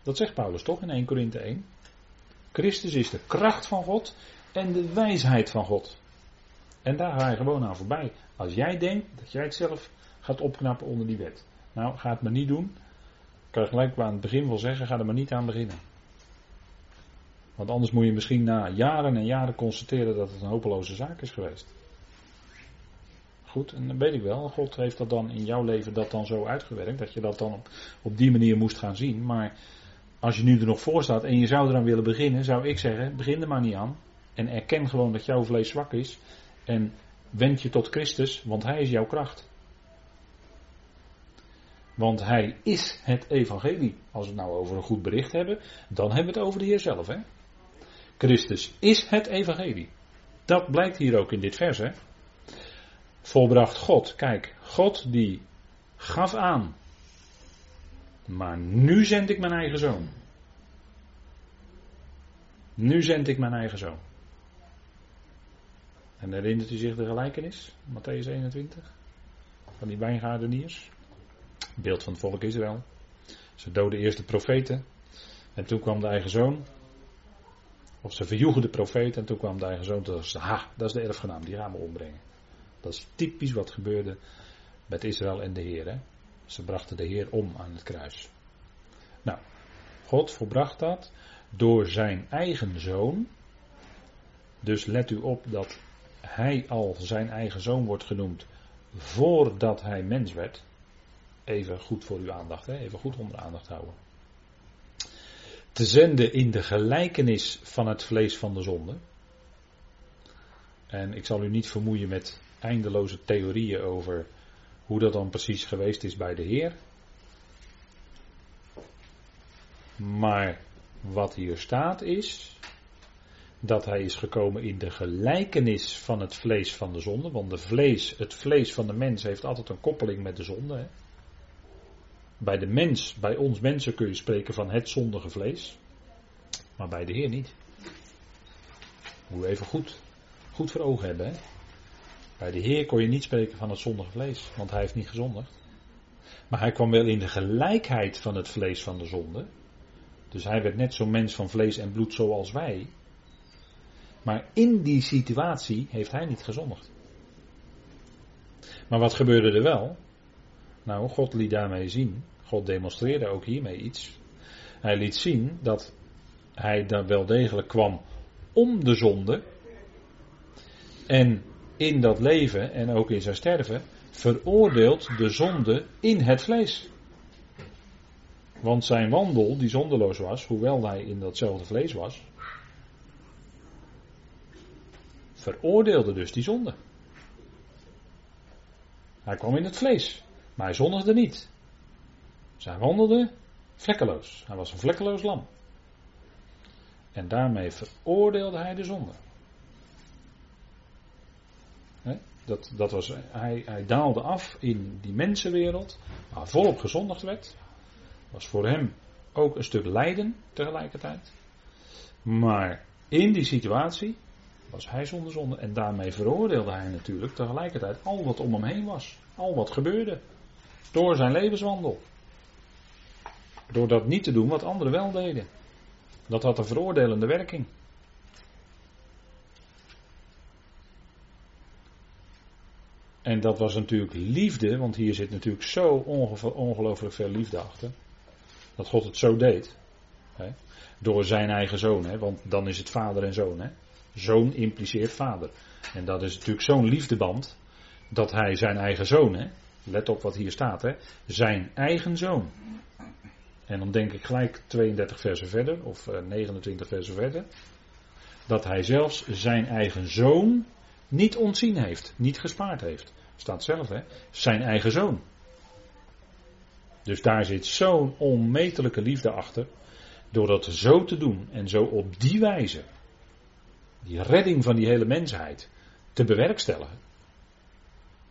Dat zegt Paulus toch in 1 Korinthe 1. Christus is de kracht van God en de wijsheid van God. En daar ga je gewoon aan voorbij. Als jij denkt dat jij het zelf gaat opknappen onder die wet. Nou, ga het maar niet doen. Ik kan gelijk aan het begin wel zeggen, ga er maar niet aan beginnen. Want anders moet je misschien na jaren en jaren constateren dat het een hopeloze zaak is geweest. Goed, en dan weet ik wel, God heeft dat dan in jouw leven dat dan zo uitgewerkt, dat je dat dan op, op die manier moest gaan zien. Maar als je nu er nog voor staat en je zou eraan willen beginnen, zou ik zeggen, begin er maar niet aan. En erken gewoon dat jouw vlees zwak is. En wend je tot Christus, want Hij is jouw kracht. Want Hij is het evangelie. Als we het nou over een goed bericht hebben, dan hebben we het over de Heer zelf. Hè? Christus is het evangelie. Dat blijkt hier ook in dit vers. Hè? Volbracht God. Kijk, God die gaf aan. Maar nu zend ik mijn eigen zoon. Nu zend ik mijn eigen zoon. En herinnert u zich de gelijkenis, Matthäus 21, van die wijngaardeniers? Beeld van het volk Israël. Ze doden eerst de profeten. En toen kwam de eigen zoon. Of ze verjoegen de profeten. En toen kwam de eigen zoon. Dachten ha, dat is de erfgenaam, die gaan we ombrengen. Dat is typisch wat gebeurde met Israël en de Heer. Hè? Ze brachten de Heer om aan het kruis. Nou, God volbracht dat door zijn eigen zoon. Dus let u op dat hij al zijn eigen zoon wordt genoemd voordat hij mens werd. Even goed voor uw aandacht, hè? even goed onder aandacht houden. Te zenden in de gelijkenis van het vlees van de zonde. En ik zal u niet vermoeien met eindeloze theorieën over hoe dat dan precies geweest is bij de Heer. Maar wat hier staat is dat hij is gekomen in de gelijkenis van het vlees van de zonde. Want de vlees, het vlees van de mens heeft altijd een koppeling met de zonde. Hè? Bij de mens, bij ons mensen kun je spreken van het zondige vlees. Maar bij de Heer niet. Moet je even goed, goed voor ogen hebben. Hè? Bij de Heer kon je niet spreken van het zondige vlees, want hij heeft niet gezondigd. Maar hij kwam wel in de gelijkheid van het vlees van de zonde. Dus hij werd net zo'n mens van vlees en bloed zoals wij. Maar in die situatie heeft hij niet gezondigd. Maar wat gebeurde er wel? Nou, God liet daarmee zien. God demonstreerde ook hiermee iets. Hij liet zien dat hij daar wel degelijk kwam om de zonde. En in dat leven en ook in zijn sterven veroordeelt de zonde in het vlees. Want zijn wandel, die zondeloos was, hoewel hij in datzelfde vlees was, veroordeelde dus die zonde. Hij kwam in het vlees, maar hij zondigde niet. Hij wandelde vlekkeloos. Hij was een vlekkeloos lam. En daarmee veroordeelde hij de zonde. dat, dat was, hij, hij daalde af in die mensenwereld, waar volop gezondigd werd. Was voor hem ook een stuk lijden tegelijkertijd. Maar in die situatie was hij zonder zonde. En daarmee veroordeelde hij natuurlijk tegelijkertijd al wat om hem heen was. Al wat gebeurde. Door zijn levenswandel. Door dat niet te doen wat anderen wel deden. Dat had een veroordelende werking. En dat was natuurlijk liefde, want hier zit natuurlijk zo ongelooflijk veel liefde achter. Dat God het zo deed. Hè? Door zijn eigen zoon, hè? want dan is het vader en zoon. Hè? Zoon impliceert vader. En dat is natuurlijk zo'n liefdeband, dat hij zijn eigen zoon, hè? let op wat hier staat, hè? zijn eigen zoon. En dan denk ik gelijk 32 versen verder, of 29 eh, versen verder, dat hij zelfs zijn eigen zoon niet ontzien heeft, niet gespaard heeft. Staat zelf, hè? Zijn eigen zoon. Dus daar zit zo'n onmetelijke liefde achter. Door dat zo te doen en zo op die wijze die redding van die hele mensheid te bewerkstelligen.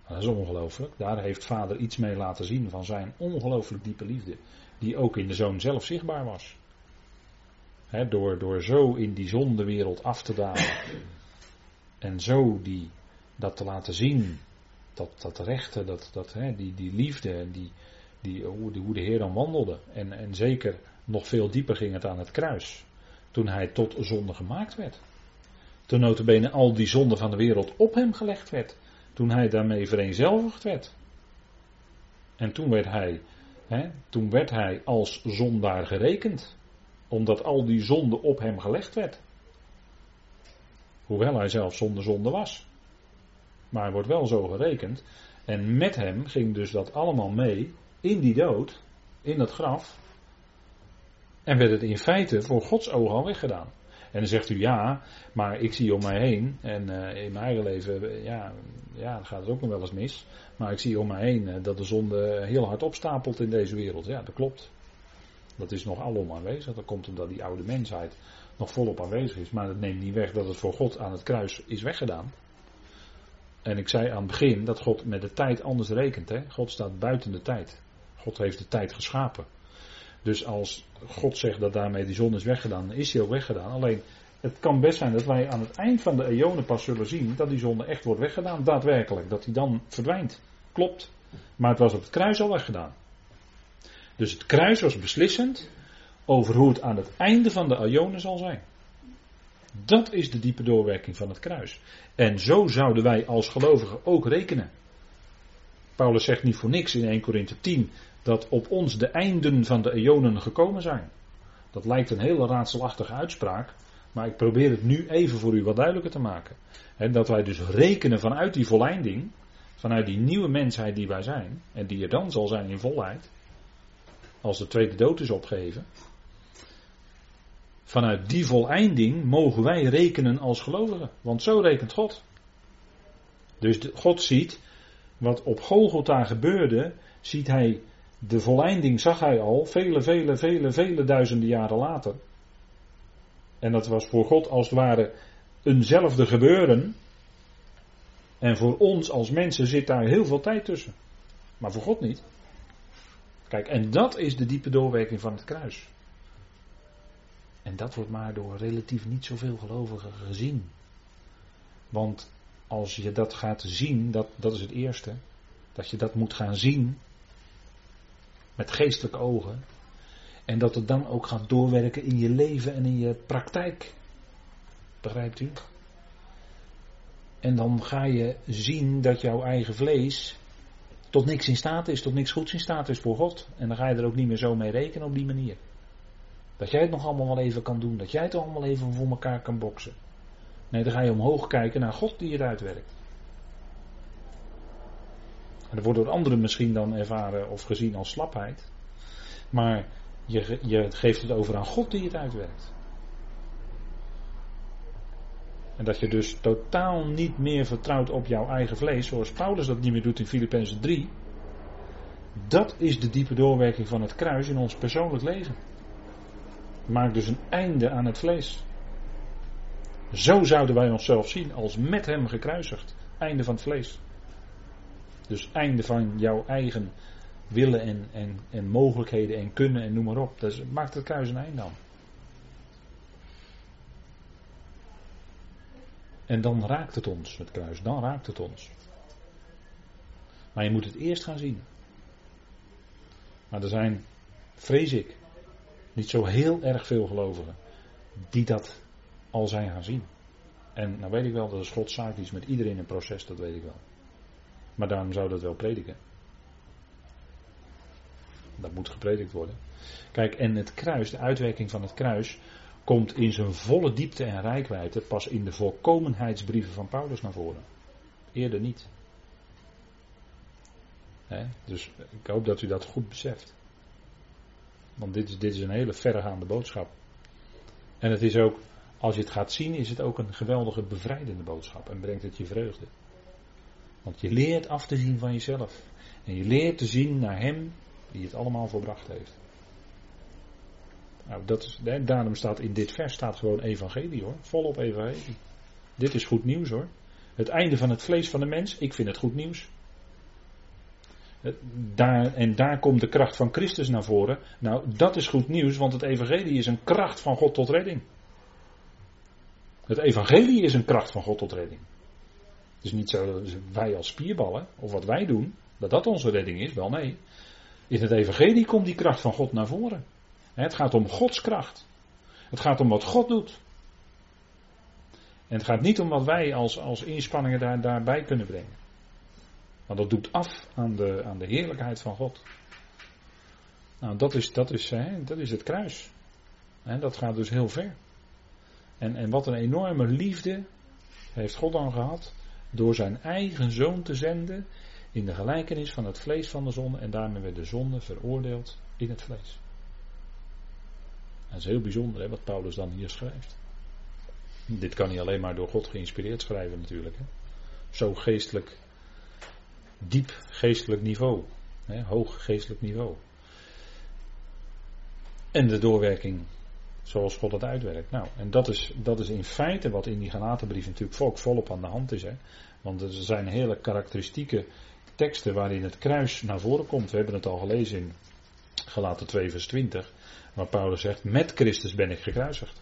Dat is ongelooflijk. Daar heeft vader iets mee laten zien van zijn ongelooflijk diepe liefde. Die ook in de zoon zelf zichtbaar was. door, door zo in die zondewereld af te dalen. En zo die, dat te laten zien. Dat, dat rechten, dat, dat, die, die liefde en die, die, hoe, hoe de Heer dan wandelde. En, en zeker nog veel dieper ging het aan het kruis. Toen hij tot zonde gemaakt werd. Toen notabene al die zonde van de wereld op hem gelegd werd. Toen hij daarmee vereenzelvigd werd. En toen werd hij, hè, toen werd hij als zondaar gerekend. Omdat al die zonde op hem gelegd werd. Hoewel hij zelf zonder zonde was. Maar hij wordt wel zo gerekend. En met hem ging dus dat allemaal mee in die dood, in dat graf. En werd het in feite voor Gods ogen al weggedaan. En dan zegt u ja, maar ik zie om mij heen. En uh, in mijn eigen leven, ja, ja, dan gaat het ook nog wel eens mis. Maar ik zie om mij heen uh, dat de zonde heel hard opstapelt in deze wereld. Ja, dat klopt. Dat is nog alom aanwezig. Dat komt omdat die oude mensheid nog volop aanwezig is. Maar dat neemt niet weg dat het voor God aan het kruis is weggedaan. En ik zei aan het begin dat God met de tijd anders rekent. Hè? God staat buiten de tijd. God heeft de tijd geschapen. Dus als God zegt dat daarmee die zon is weggedaan, dan is die ook weggedaan. Alleen het kan best zijn dat wij aan het eind van de eonen pas zullen zien dat die zonde echt wordt weggedaan, daadwerkelijk. Dat die dan verdwijnt. Klopt. Maar het was op het kruis al weggedaan. Dus het kruis was beslissend over hoe het aan het einde van de eonen zal zijn. Dat is de diepe doorwerking van het kruis. En zo zouden wij als gelovigen ook rekenen. Paulus zegt niet voor niks in 1 Korinthe 10 dat op ons de einden van de eonen gekomen zijn. Dat lijkt een hele raadselachtige uitspraak, maar ik probeer het nu even voor u wat duidelijker te maken. En dat wij dus rekenen vanuit die volleinding, vanuit die nieuwe mensheid die wij zijn, en die er dan zal zijn in volheid, als de tweede dood is opgeheven. Vanuit die voleinding mogen wij rekenen als gelovigen, want zo rekent God. Dus God ziet wat op Golgotha gebeurde, ziet hij de volleinding zag hij al vele, vele, vele, vele duizenden jaren later. En dat was voor God als het ware eenzelfde gebeuren. En voor ons als mensen zit daar heel veel tijd tussen. Maar voor God niet. Kijk, en dat is de diepe doorwerking van het kruis. En dat wordt maar door relatief niet zoveel gelovigen gezien. Want als je dat gaat zien, dat, dat is het eerste. Dat je dat moet gaan zien. Met geestelijke ogen. En dat het dan ook gaat doorwerken in je leven en in je praktijk. Begrijpt u? En dan ga je zien dat jouw eigen vlees tot niks in staat is, tot niks goeds in staat is voor God. En dan ga je er ook niet meer zo mee rekenen op die manier. Dat jij het nog allemaal wel even kan doen, dat jij het allemaal even voor elkaar kan boksen. Nee, dan ga je omhoog kijken naar God die het uitwerkt. En dat wordt door anderen misschien dan ervaren of gezien als slapheid. Maar je, je geeft het over aan God die het uitwerkt. En dat je dus totaal niet meer vertrouwt op jouw eigen vlees, zoals Paulus dat niet meer doet in Filippenzen 3. Dat is de diepe doorwerking van het kruis in ons persoonlijk leven. Maak dus een einde aan het vlees. Zo zouden wij onszelf zien als met hem gekruisigd. Einde van het vlees. Dus einde van jouw eigen willen en, en, en mogelijkheden en kunnen en noem maar op. Dus maakt het kruis een einde aan. En dan raakt het ons, het kruis. Dan raakt het ons. Maar je moet het eerst gaan zien. Maar er zijn, vrees ik, niet zo heel erg veel gelovigen die dat al zijn gaan zien. En nou weet ik wel dat is Gods zaak is met iedereen een proces, dat weet ik wel. Maar daarom zou dat wel prediken. Dat moet gepredikt worden. Kijk, en het kruis, de uitwerking van het kruis, komt in zijn volle diepte en rijkwijde pas in de volkomenheidsbrieven van Paulus naar voren. Eerder niet. dus ik hoop dat u dat goed beseft. Want dit is, dit is een hele verregaande boodschap. En het is ook, als je het gaat zien, is het ook een geweldige bevrijdende boodschap en brengt het je vreugde. Want je leert af te zien van jezelf. En je leert te zien naar Hem die het allemaal volbracht heeft. Nou, dat is, daarom staat in dit vers staat gewoon evangelie hoor. Volop evangelie. Dit is goed nieuws hoor. Het einde van het vlees van de mens, ik vind het goed nieuws. Daar, en daar komt de kracht van Christus naar voren. Nou, dat is goed nieuws, want het evangelie is een kracht van God tot redding. Het evangelie is een kracht van God tot redding. Het is niet zo dat wij als spierballen, of wat wij doen, dat dat onze redding is. Wel nee. In het evangelie komt die kracht van God naar voren. Het gaat om Gods kracht. Het gaat om wat God doet. En het gaat niet om wat wij als, als inspanningen daar, daarbij kunnen brengen. Want dat doet af aan de, aan de heerlijkheid van God. Nou, dat is, dat is, hè, dat is het kruis. En dat gaat dus heel ver. En, en wat een enorme liefde heeft God dan gehad door zijn eigen zoon te zenden in de gelijkenis van het vlees van de zonde en daarmee werd de zonde veroordeeld in het vlees. Dat is heel bijzonder hè, wat Paulus dan hier schrijft. Dit kan hij alleen maar door God geïnspireerd schrijven natuurlijk. Hè. Zo geestelijk, diep geestelijk niveau. Hè, hoog geestelijk niveau. En de doorwerking zoals God het uitwerkt. Nou, en dat is, dat is in feite wat in die Galatenbrief natuurlijk volop aan de hand is. Hè. Want er zijn hele karakteristieke teksten waarin het kruis naar voren komt. We hebben het al gelezen in Galaten 2 vers 20. Waar Paulus zegt, met Christus ben ik gekruisigd.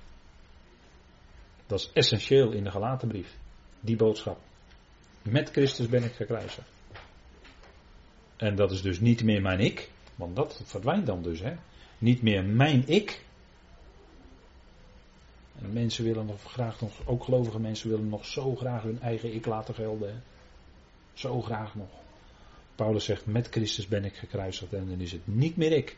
Dat is essentieel in de Galatenbrief. Die boodschap. Met Christus ben ik gekruisigd. En dat is dus niet meer mijn ik. Want dat verdwijnt dan dus. Hè? Niet meer mijn ik. En mensen willen nog graag nog, ook gelovige mensen willen nog zo graag hun eigen ik laten gelden. Zo graag nog. Paulus zegt, met Christus ben ik gekruisigd en dan is het niet meer ik.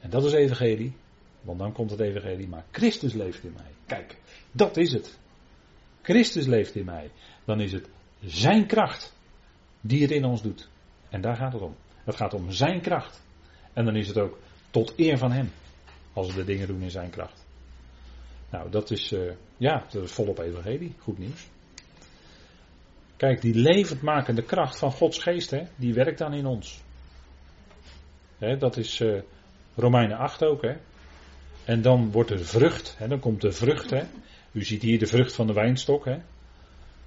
En dat is evangelie, want dan komt het evangelie, maar Christus leeft in mij. Kijk, dat is het. Christus leeft in mij. Dan is het zijn kracht die het in ons doet. En daar gaat het om. Het gaat om zijn kracht. En dan is het ook tot eer van hem. Als we de dingen doen in zijn kracht. Nou, dat is, uh, ja, dat is volop evangelie. Goed nieuws. Kijk, die levendmakende kracht van Gods geest, hè, die werkt dan in ons. Hè, dat is uh, Romeinen 8 ook. Hè. En dan wordt er vrucht, hè, dan komt de vrucht. Hè. U ziet hier de vrucht van de wijnstok. Hè.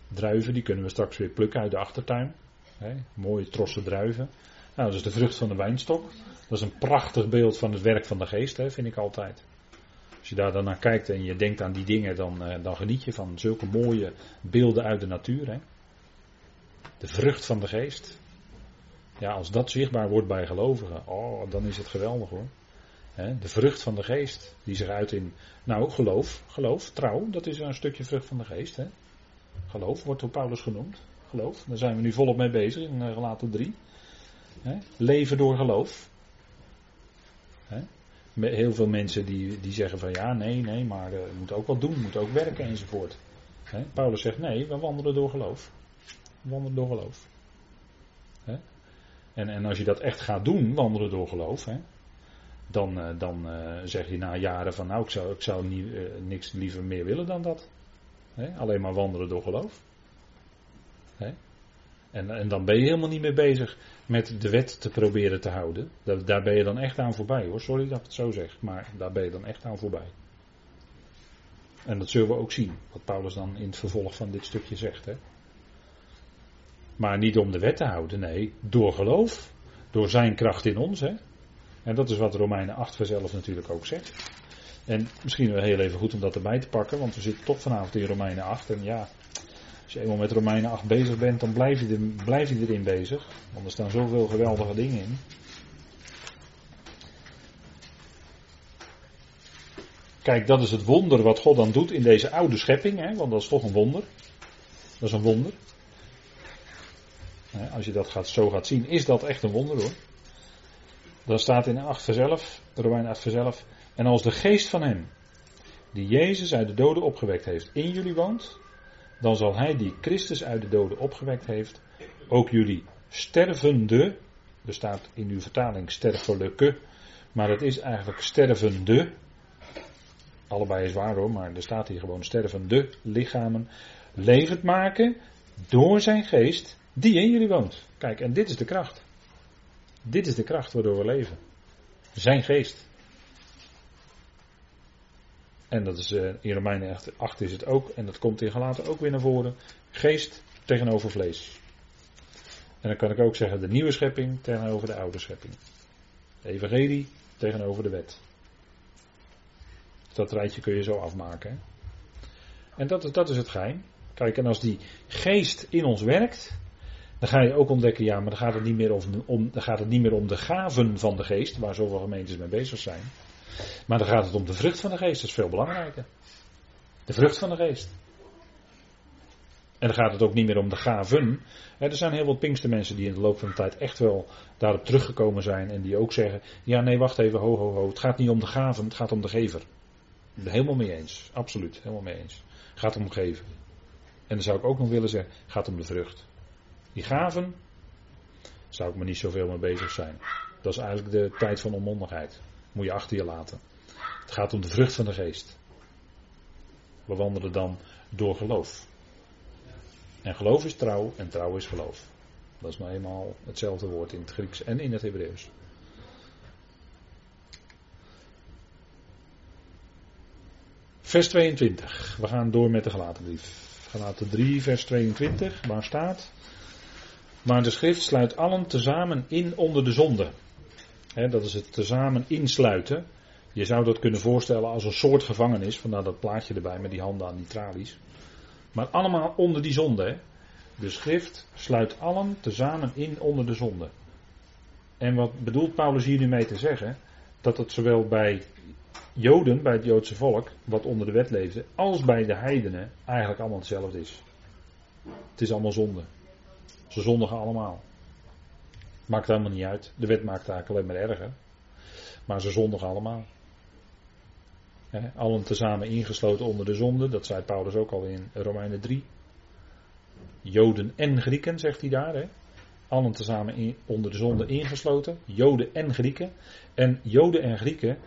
Druiven, die kunnen we straks weer plukken uit de achtertuin. Hè. Mooie trossen druiven. Nou, dat is de vrucht van de wijnstok. Dat is een prachtig beeld van het werk van de geest, hè, vind ik altijd. Als je daar dan naar kijkt en je denkt aan die dingen, dan, uh, dan geniet je van zulke mooie beelden uit de natuur. Hè. De vrucht van de geest. Ja, als dat zichtbaar wordt bij gelovigen, oh, dan is het geweldig hoor. de vrucht van de geest, die zich uit in, nou, geloof, geloof, trouw, dat is een stukje vrucht van de geest. Hè? Geloof wordt door Paulus genoemd. Geloof, daar zijn we nu volop mee bezig in uh, Galaten 3. Leven door geloof. Heel veel mensen die, die zeggen van ja, nee, nee, maar uh, we moeten ook wat doen, we moeten ook werken enzovoort. Paulus zegt nee, we wandelen door geloof wandelen door geloof. En, en als je dat echt gaat doen, wandelen door geloof, dan, uh, dan uh, zeg je na jaren van nou, ik zou, ik zou niet, niks liever meer willen dan dat. alleen maar wandelen door geloof. En, en dan ben je helemaal niet meer bezig met de wet te proberen te houden. Daar, daar ben je dan echt aan voorbij hoor. Sorry dat ik het zo zeg, maar daar ben je dan echt aan voorbij. En dat zullen we ook zien, wat Paulus dan in het vervolg van dit stukje zegt. Hè? Maar niet om de wet te houden, nee, door geloof. Door zijn kracht in ons. Hè? En dat is wat Romeinen 8 vers 11 natuurlijk ook zegt. En misschien wel heel even goed om dat erbij te pakken, want we zitten toch vanavond in Romeinen 8. En ja, als je eenmaal met Romeinen 8 bezig bent, dan blijf je, er, blijf je erin bezig. Want er staan zoveel geweldige dingen in. Kijk, dat is het wonder wat God dan doet in deze oude schepping, hè, want dat is toch een wonder. Dat is een wonder. Als je dat gaat, zo gaat zien, is dat echt een wonder hoor. Dan staat in 8 vers 11, Romeinen 8 vers 11, en als de geest van hem, die Jezus uit de doden opgewekt heeft, in jullie woont, dan zal hij die Christus uit de doden opgewekt heeft, ook jullie stervende, er staat in uw vertaling sterfelijke, maar het is eigenlijk stervende, allebei is waar hoor, maar er staat hier gewoon stervende lichamen, levend maken door zijn geest die in jullie woont. Kijk, en dit is de kracht. Dit is de kracht waardoor we leven. Zijn geest. En dat is uh, in Romeinen 8 is het ook. En dat komt in Galaten ook weer naar voren. Geest tegenover vlees. En dan kan ik ook zeggen de nieuwe schepping tegenover de oude schepping. Evangelie tegenover de wet. Dat rijtje kun je zo afmaken. En dat, dat is het geheim. Kijk, en als die geest in ons werkt, dan ga je ook ontdekken, ja, maar dan gaat het niet meer om, om, dan gaat het niet meer om de gaven van de geest, waar zoveel gemeentes mee bezig zijn. Maar dan gaat het om de vrucht van de geest, dat is veel belangrijker. De vrucht van de geest. En dan gaat het ook niet meer om de gaven. Er zijn heel veel mensen die in de loop van de tijd echt wel daarop teruggekomen zijn. En die ook zeggen: Ja, nee, wacht even, ho, ho, ho. Het gaat niet om de gaven, het gaat om de gever. Helemaal mee eens. Absoluut, helemaal mee eens. Het gaat om geven. En dan zou ik ook nog willen zeggen: het gaat om de vrucht. Die gaven, zou ik me niet zoveel mee bezig zijn. Dat is eigenlijk de tijd van onmondigheid. Moet je achter je laten. Het gaat om de vrucht van de geest. We wandelen dan door geloof. En geloof is trouw en trouw is geloof. Dat is nou eenmaal hetzelfde woord in het Grieks en in het Hebreeuws. Vers 22. We gaan door met de gelaten brief. Gelaten 3, vers 22. Waar staat? Maar de schrift sluit allen tezamen in onder de zonde. Dat is het tezamen insluiten. Je zou dat kunnen voorstellen als een soort gevangenis. Vandaar dat plaatje erbij met die handen aan die tralies. Maar allemaal onder die zonde. De schrift sluit allen tezamen in onder de zonde. En wat bedoelt Paulus hier nu mee te zeggen? Dat het zowel bij Joden, bij het Joodse volk, wat onder de wet leefde, als bij de heidenen eigenlijk allemaal hetzelfde is. Het is allemaal zonde. Ze zondigen allemaal. Maakt helemaal niet uit. De wet maakt eigenlijk alleen maar erger. Maar ze zondigen allemaal. He, allen tezamen ingesloten onder de zonde. Dat zei Paulus ook al in Romeinen 3. Joden en Grieken, zegt hij daar. He. Allen tezamen onder de zonde ingesloten. Joden en Grieken. En Joden en Grieken,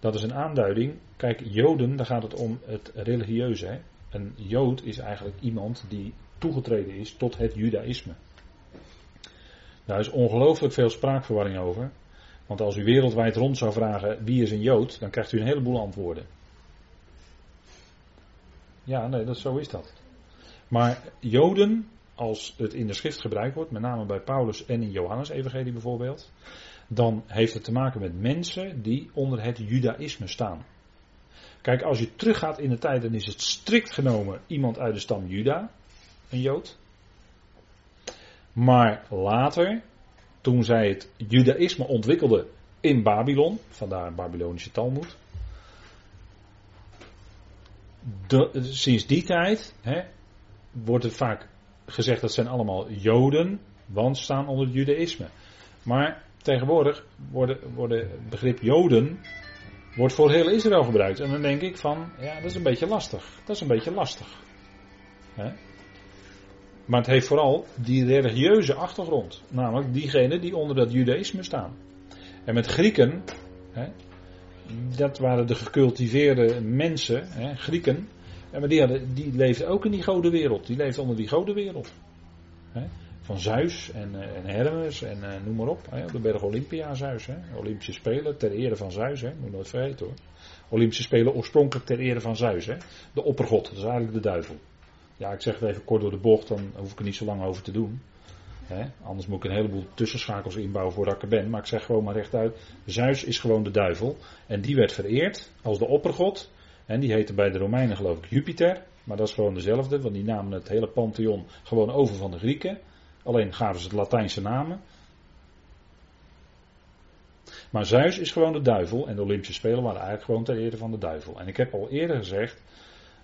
dat is een aanduiding. Kijk, Joden, daar gaat het om het religieuze. Een Jood is eigenlijk iemand die toegetreden is tot het Judaïsme. Daar is ongelooflijk veel spraakverwarring over. Want als u wereldwijd rond zou vragen wie is een Jood, dan krijgt u een heleboel antwoorden. Ja, nee, dat, zo is dat. Maar Joden, als het in de schrift gebruikt wordt, met name bij Paulus en in Johannes Evangelie bijvoorbeeld, dan heeft het te maken met mensen die onder het Judaïsme staan. Kijk, als je teruggaat in de tijd, dan is het strikt genomen iemand uit de stam Juda, een Jood. Maar later, toen zij het Judaïsme ontwikkelden in Babylon, vandaar een Babylonische Talmud. Sinds die tijd hè, wordt het vaak gezegd dat zijn allemaal Joden, want staan onder het Judaïsme. Maar tegenwoordig wordt worden begrip Joden wordt voor heel Israël gebruikt. En dan denk ik van, ja, dat is een beetje lastig. Dat is een beetje lastig. Hè? Maar het heeft vooral die religieuze achtergrond. Namelijk diegenen die onder dat judaïsme staan. En met Grieken, hè, dat waren de gecultiveerde mensen, hè, Grieken, Ja, maar die, hadden, die leefden ook in die godenwereld. Die leefden onder die godenwereld. Hè? Van Zeus en, eh, en Hermes en uh, noem maar op. De berg Olympia Zeus. Hè? Olympische Spelen ter ere van Zeus. Hè? Moet nooit vergeten hoor. Olympische Spelen oorspronkelijk ter ere van Zeus. Hè? De oppergod, dat is eigenlijk de duivel. Ja, ik zeg het even kort door de bocht, dan hoef ik er niet zo lang over te doen. Anders moet ik een heleboel tussenschakels inbouwen voordat ik er ben. Maar ik zeg gewoon maar rechtuit. Zeus is gewoon de duivel. En die werd vereerd als de oppergod. En die heette bij de Romeinen geloof ik Jupiter. Maar dat is gewoon dezelfde, want die namen het hele pantheon gewoon over van de Grieken. Alleen gaven ze het Latijnse namen. Maar Zeus is gewoon de duivel en de Olympische Spelen waren eigenlijk gewoon ter ere van de duivel. En ik heb al eerder gezegd,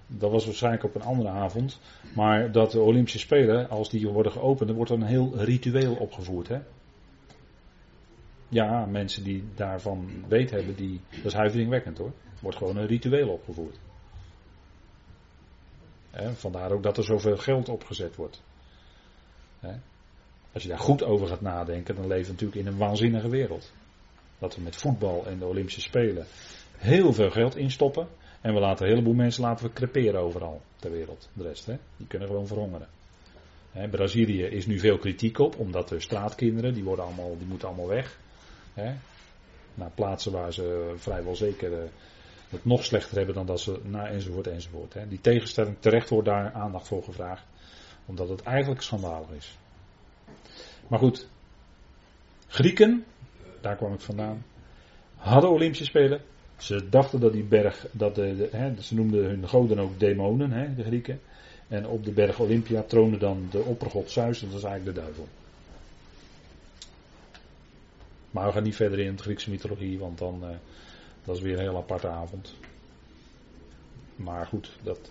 dat was waarschijnlijk op een andere avond, maar dat de Olympische Spelen, als die worden geopend, dan wordt er een heel ritueel opgevoerd. Hè? Ja, mensen die daarvan weet hebben, die, dat is huiveringwekkend hoor. Wordt gewoon een ritueel opgevoerd. vandaar ook dat er zoveel geld opgezet wordt. Als je daar goed over gaat nadenken, dan leven we natuurlijk in een waanzinnige wereld. Dat we met voetbal en de Olympische Spelen heel veel geld instoppen. En we laten een heleboel mensen laten we creperen overal ter wereld. De rest, hè? die kunnen gewoon verhongeren. Hè, Brazilië is nu veel kritiek op, omdat de straatkinderen, die, worden allemaal, die moeten allemaal weg. Hè? Naar plaatsen waar ze vrijwel zeker uh, het nog slechter hebben dan dat ze, na enzovoort enzovoort. Hè? Die tegenstelling, terecht wordt daar aandacht voor gevraagd. Omdat het eigenlijk schandalig is. Maar goed, Grieken, daar kwam ik vandaan, hadden Olympische Spelen. Ze dachten dat die berg, dat de, de ze noemden hun goden ook demonen, de Grieken. En op de berg Olympia troonde dan de oppergod Zeus, dat was eigenlijk de duivel. Maar we gaan niet verder in de Griekse mythologie, want dan uh, dat is weer een heel aparte avond. Maar goed, dat,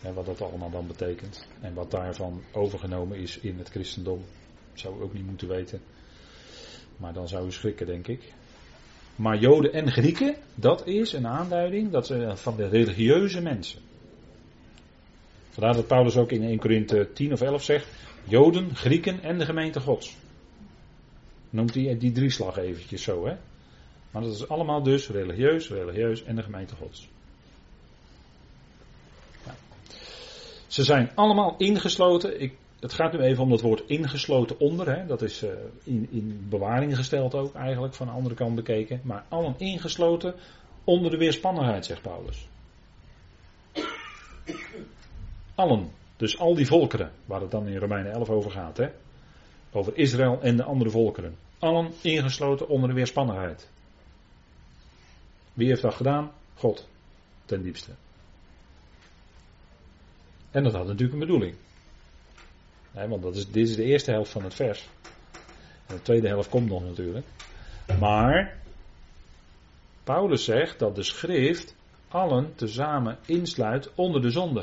hè, wat dat allemaal dan betekent. En wat daarvan overgenomen is in het christendom, zou ik ook niet moeten weten. Maar dan zou u schrikken, denk ik. Maar Joden en Grieken, dat is een aanduiding dat ze van de religieuze mensen. Vandaar dat Paulus ook in 1 Korinthe 10 of 11 zegt: Joden, Grieken en de gemeente Gods. Noemt hij die drieslag eventjes zo, hè? Maar dat is allemaal dus religieus, religieus en de gemeente Gods. Ja. Ze zijn allemaal ingesloten. Ik het gaat nu even om dat woord ingesloten onder. Hè. Dat is uh, in, in bewaring gesteld ook eigenlijk van de andere kant bekeken. Maar allen ingesloten onder de weerspannigheid, zegt Paulus. Allen. Dus al die volkeren, waar het dan in Romeinen 11 over gaat. Hè. Over Israël en de andere volkeren. Allen ingesloten onder de weerspannigheid. Wie heeft dat gedaan? God. Ten diepste. En dat had natuurlijk een bedoeling want dat is, dit is de eerste helft van het vers. De tweede helft komt nog natuurlijk. Maar Paulus zegt dat de schrift allen tezamen insluit onder de zonde.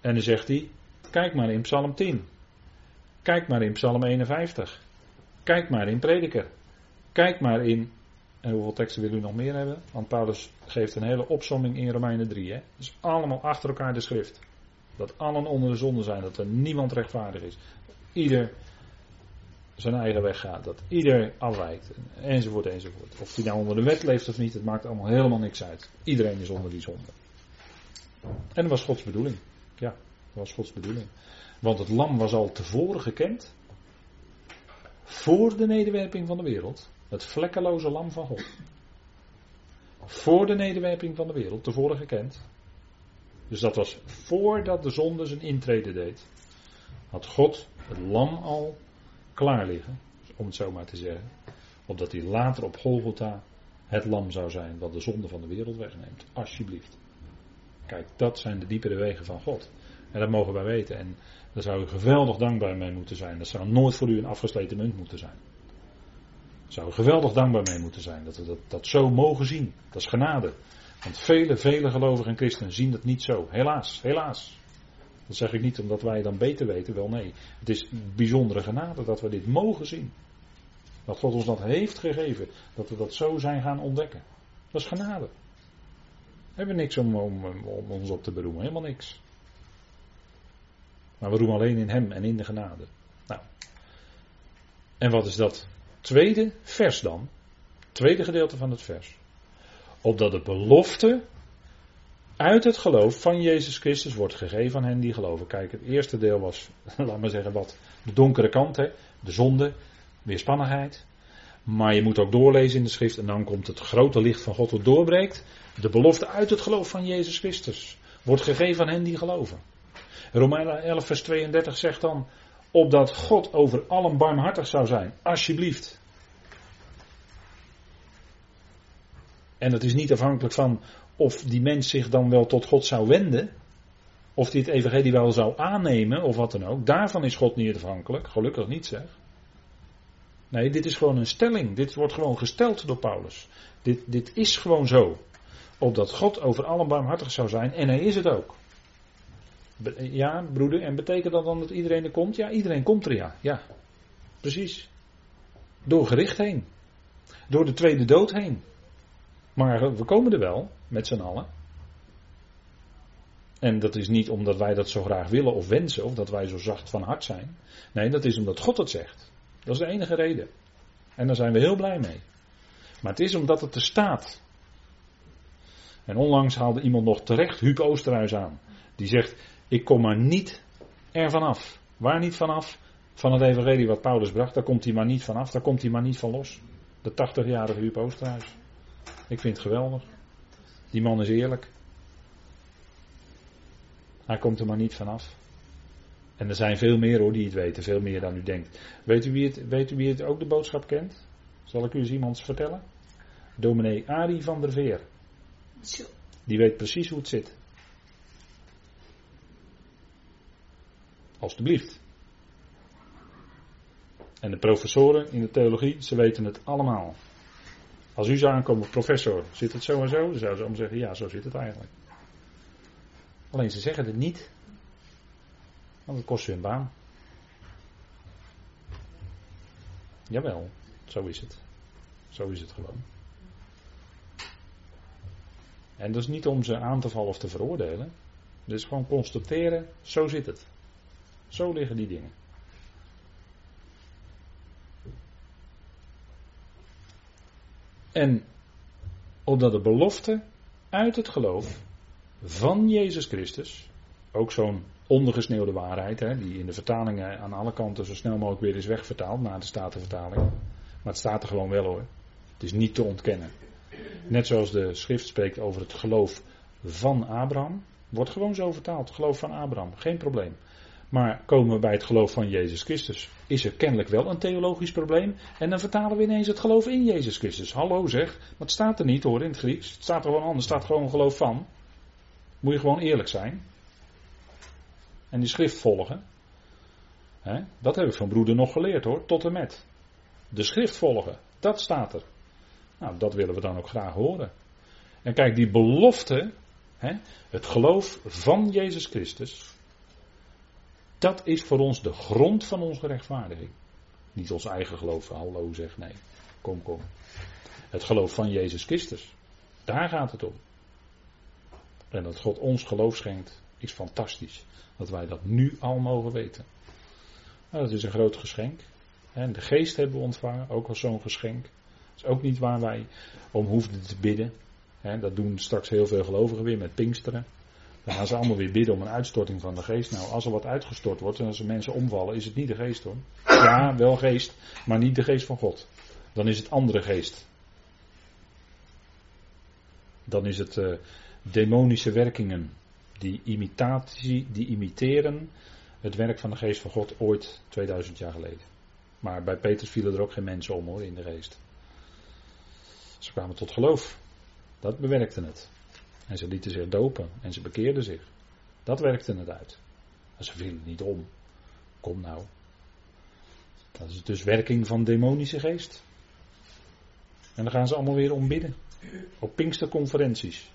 En dan zegt hij, kijk maar in Psalm 10. Kijk maar in Psalm 51. Kijk maar in Prediker. Kijk maar in. En hoeveel teksten wil u nog meer hebben? Want Paulus geeft een hele opsomming in Romeinen 3. Hè? Dus allemaal achter elkaar de schrift. Dat allen onder de zonde zijn, dat er niemand rechtvaardig is. Ieder zijn eigen weg gaat, dat ieder afwijkt, enzovoort, enzovoort. Of die nou onder de wet leeft of niet, het maakt allemaal helemaal niks uit. Iedereen is onder die zonde. En dat was Gods bedoeling. Ja, dat was Gods bedoeling. Want het lam was al tevoren gekend. Voor de nederwerping van de wereld. Het vlekkeloze lam van God. Voor de nederwerping van de wereld, tevoren gekend. Dus dat was voordat de zonde zijn intrede deed. Had God het lam al klaar liggen, om het zo maar te zeggen. Opdat hij later op Golgotha het lam zou zijn wat de zonde van de wereld wegneemt. Alsjeblieft. Kijk, dat zijn de diepere wegen van God. En dat mogen wij weten. En daar zou u geweldig dankbaar mee moeten zijn. Dat zou nooit voor u een afgesleten munt moeten zijn. Daar zou u geweldig dankbaar mee moeten zijn. Dat we dat, dat zo mogen zien. Dat is genade. Want vele, vele gelovigen en christenen zien dat niet zo. Helaas, helaas. Dat zeg ik niet omdat wij dan beter weten, wel nee. Het is bijzondere genade dat we dit mogen zien. Dat God ons dat heeft gegeven, dat we dat zo zijn gaan ontdekken. Dat is genade. We hebben niks om, om, om ons op te beroemen, helemaal niks. Maar we roemen alleen in Hem en in de genade. Nou. En wat is dat tweede vers dan? Tweede gedeelte van het vers opdat de belofte uit het geloof van Jezus Christus wordt gegeven aan hen die geloven. Kijk, het eerste deel was, laat maar zeggen, wat de donkere kant, hè, de zonde, weerspannigheid. Maar je moet ook doorlezen in de schrift en dan komt het grote licht van God dat doorbreekt. De belofte uit het geloof van Jezus Christus wordt gegeven aan hen die geloven. Romeinen 11 vers 32 zegt dan, opdat God over allen barmhartig zou zijn, alsjeblieft. En dat is niet afhankelijk van of die mens zich dan wel tot God zou wenden. Of die het evangelie wel zou aannemen of wat dan ook. Daarvan is God niet afhankelijk. Gelukkig niet zeg. Nee, dit is gewoon een stelling. Dit wordt gewoon gesteld door Paulus. Dit, dit is gewoon zo. Opdat God over allen barmhartig zou zijn. En hij is het ook. Ja, broeder. En betekent dat dan dat iedereen er komt? Ja, iedereen komt er ja. Ja, precies. Door gericht heen. Door de tweede dood heen. Maar we komen er wel, met z'n allen. En dat is niet omdat wij dat zo graag willen of wensen, of dat wij zo zacht van hart zijn. Nee, dat is omdat God het zegt. Dat is de enige reden. En daar zijn we heel blij mee. Maar het is omdat het er staat. En onlangs haalde iemand nog terecht Huub Oosterhuis aan. Die zegt, ik kom maar niet ervan af. Waar niet vanaf? Van het evangelie wat Paulus bracht, daar komt hij maar niet vanaf. Daar komt hij maar niet van los. De 80-jarige Huub Oosterhuis. Ik vind het geweldig. Die man is eerlijk. Hij komt er maar niet vanaf. En er zijn veel meer hoor die het weten, veel meer dan u denkt. Weet u wie het, weet u wie het ook de boodschap kent? Zal ik u eens iemand vertellen? Dominee Ari van der Veer. Die weet precies hoe het zit. Alsjeblieft. En de professoren in de theologie, ze weten het allemaal. Als u zou aankomen, professor, zit het zo en zo? Dan zouden ze allemaal zeggen, ja, zo zit het eigenlijk. Alleen ze zeggen het niet. Want het kost een baan. Jawel, zo is het. Zo is het gewoon. En dat is niet om ze aan te vallen of te veroordelen. Het is gewoon constateren, zo zit het. Zo liggen die dingen. En opdat de belofte uit het geloof van Jezus Christus, ook zo'n ondergesneeuwde waarheid, hè, die in de vertalingen aan alle kanten zo snel mogelijk weer is wegvertaald, naar de Statenvertaling. Maar het staat er gewoon wel hoor. Het is niet te ontkennen. Net zoals de schrift spreekt over het geloof van Abraham, wordt gewoon zo vertaald. Geloof van Abraham, geen probleem. Maar komen we bij het geloof van Jezus Christus, is er kennelijk wel een theologisch probleem. En dan vertalen we ineens het geloof in Jezus Christus. Hallo zeg, maar het staat er niet hoor in het Grieks. Het staat er gewoon anders, het staat gewoon geloof van. Moet je gewoon eerlijk zijn. En die schrift volgen. dat heb ik van broeder nog geleerd hoor, tot en met. De schrift volgen, dat staat er. Nou, dat willen we dan ook graag horen. En kijk, die belofte, het geloof van Jezus Christus, dat is voor ons de grond van onze rechtvaardiging. Niet ons eigen geloof, hallo zeg, nee. Kom, kom. Het geloof van Jezus Christus. Daar gaat het om. En dat God ons geloof schenkt, is fantastisch. Dat wij dat nu al mogen weten. Nou, dat is een groot geschenk. En de geest hebben we ontvangen, ook als zo'n geschenk. Dat is ook niet waar wij om hoefden te bidden. Dat doen straks heel veel gelovigen weer met Pinksteren. Dan gaan ze allemaal weer bidden om een uitstorting van de geest. Nou, als er wat uitgestort wordt en als er mensen omvallen, is het niet de geest hoor. Ja, wel geest, maar niet de geest van God. Dan is het andere geest. Dan is het uh, demonische werkingen. Die imitatie, die imiteren het werk van de geest van God ooit 2000 jaar geleden. Maar bij Petrus vielen er ook geen mensen om hoor, in de geest. Ze kwamen tot geloof. Dat bewerkte het. En ze lieten zich dopen en ze bekeerden zich. Dat werkte het uit. Maar ze vielen niet om. Kom nou. Dat is dus werking van demonische geest. En dan gaan ze allemaal weer ombidden. Op Pinksterconferenties.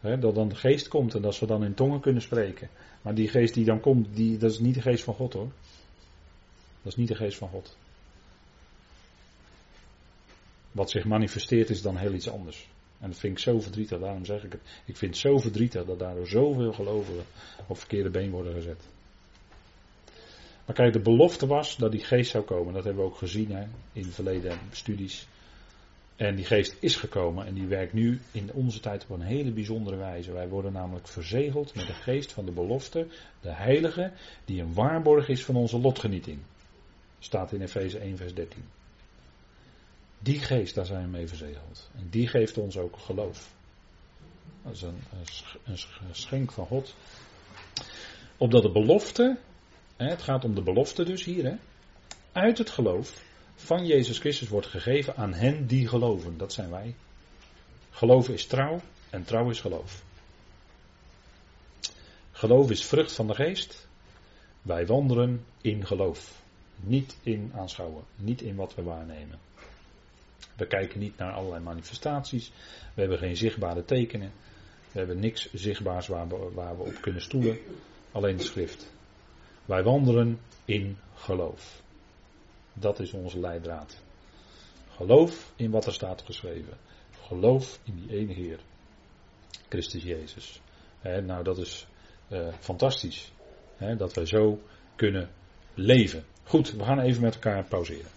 He, dat dan de geest komt en dat ze dan in tongen kunnen spreken. Maar die geest die dan komt, die, dat is niet de geest van God hoor. Dat is niet de geest van God. Wat zich manifesteert is dan heel iets anders. En dat vind ik zo verdrietig, daarom zeg ik het. Ik vind het zo verdrietig dat daardoor zoveel gelovigen op verkeerde been worden gezet. Maar kijk, de belofte was dat die geest zou komen. Dat hebben we ook gezien hè, in verleden studies. En die geest is gekomen en die werkt nu in onze tijd op een hele bijzondere wijze. Wij worden namelijk verzegeld met de geest van de belofte, de heilige, die een waarborg is van onze lotgenieting. Staat in Efeze 1, vers 13. Die geest, daar zijn we mee verzegeld. En die geeft ons ook geloof. Dat is een, een schenk van God. Opdat de belofte, het gaat om de belofte dus hier, hè, uit het geloof van Jezus Christus wordt gegeven aan hen die geloven. Dat zijn wij. Geloven is trouw en trouw is geloof. Geloof is vrucht van de geest. Wij wandelen in geloof. Niet in aanschouwen, niet in wat we waarnemen. We kijken niet naar allerlei manifestaties. We hebben geen zichtbare tekenen. We hebben niks zichtbaars waar we, waar we op kunnen stoelen. Alleen de schrift. Wij wandelen in geloof. Dat is onze leidraad. Geloof in wat er staat geschreven. Geloof in die ene Heer. Christus Jezus. nou, dat is uh, fantastisch. dat wij zo kunnen leven. Goed, we gaan even met elkaar pauzeren.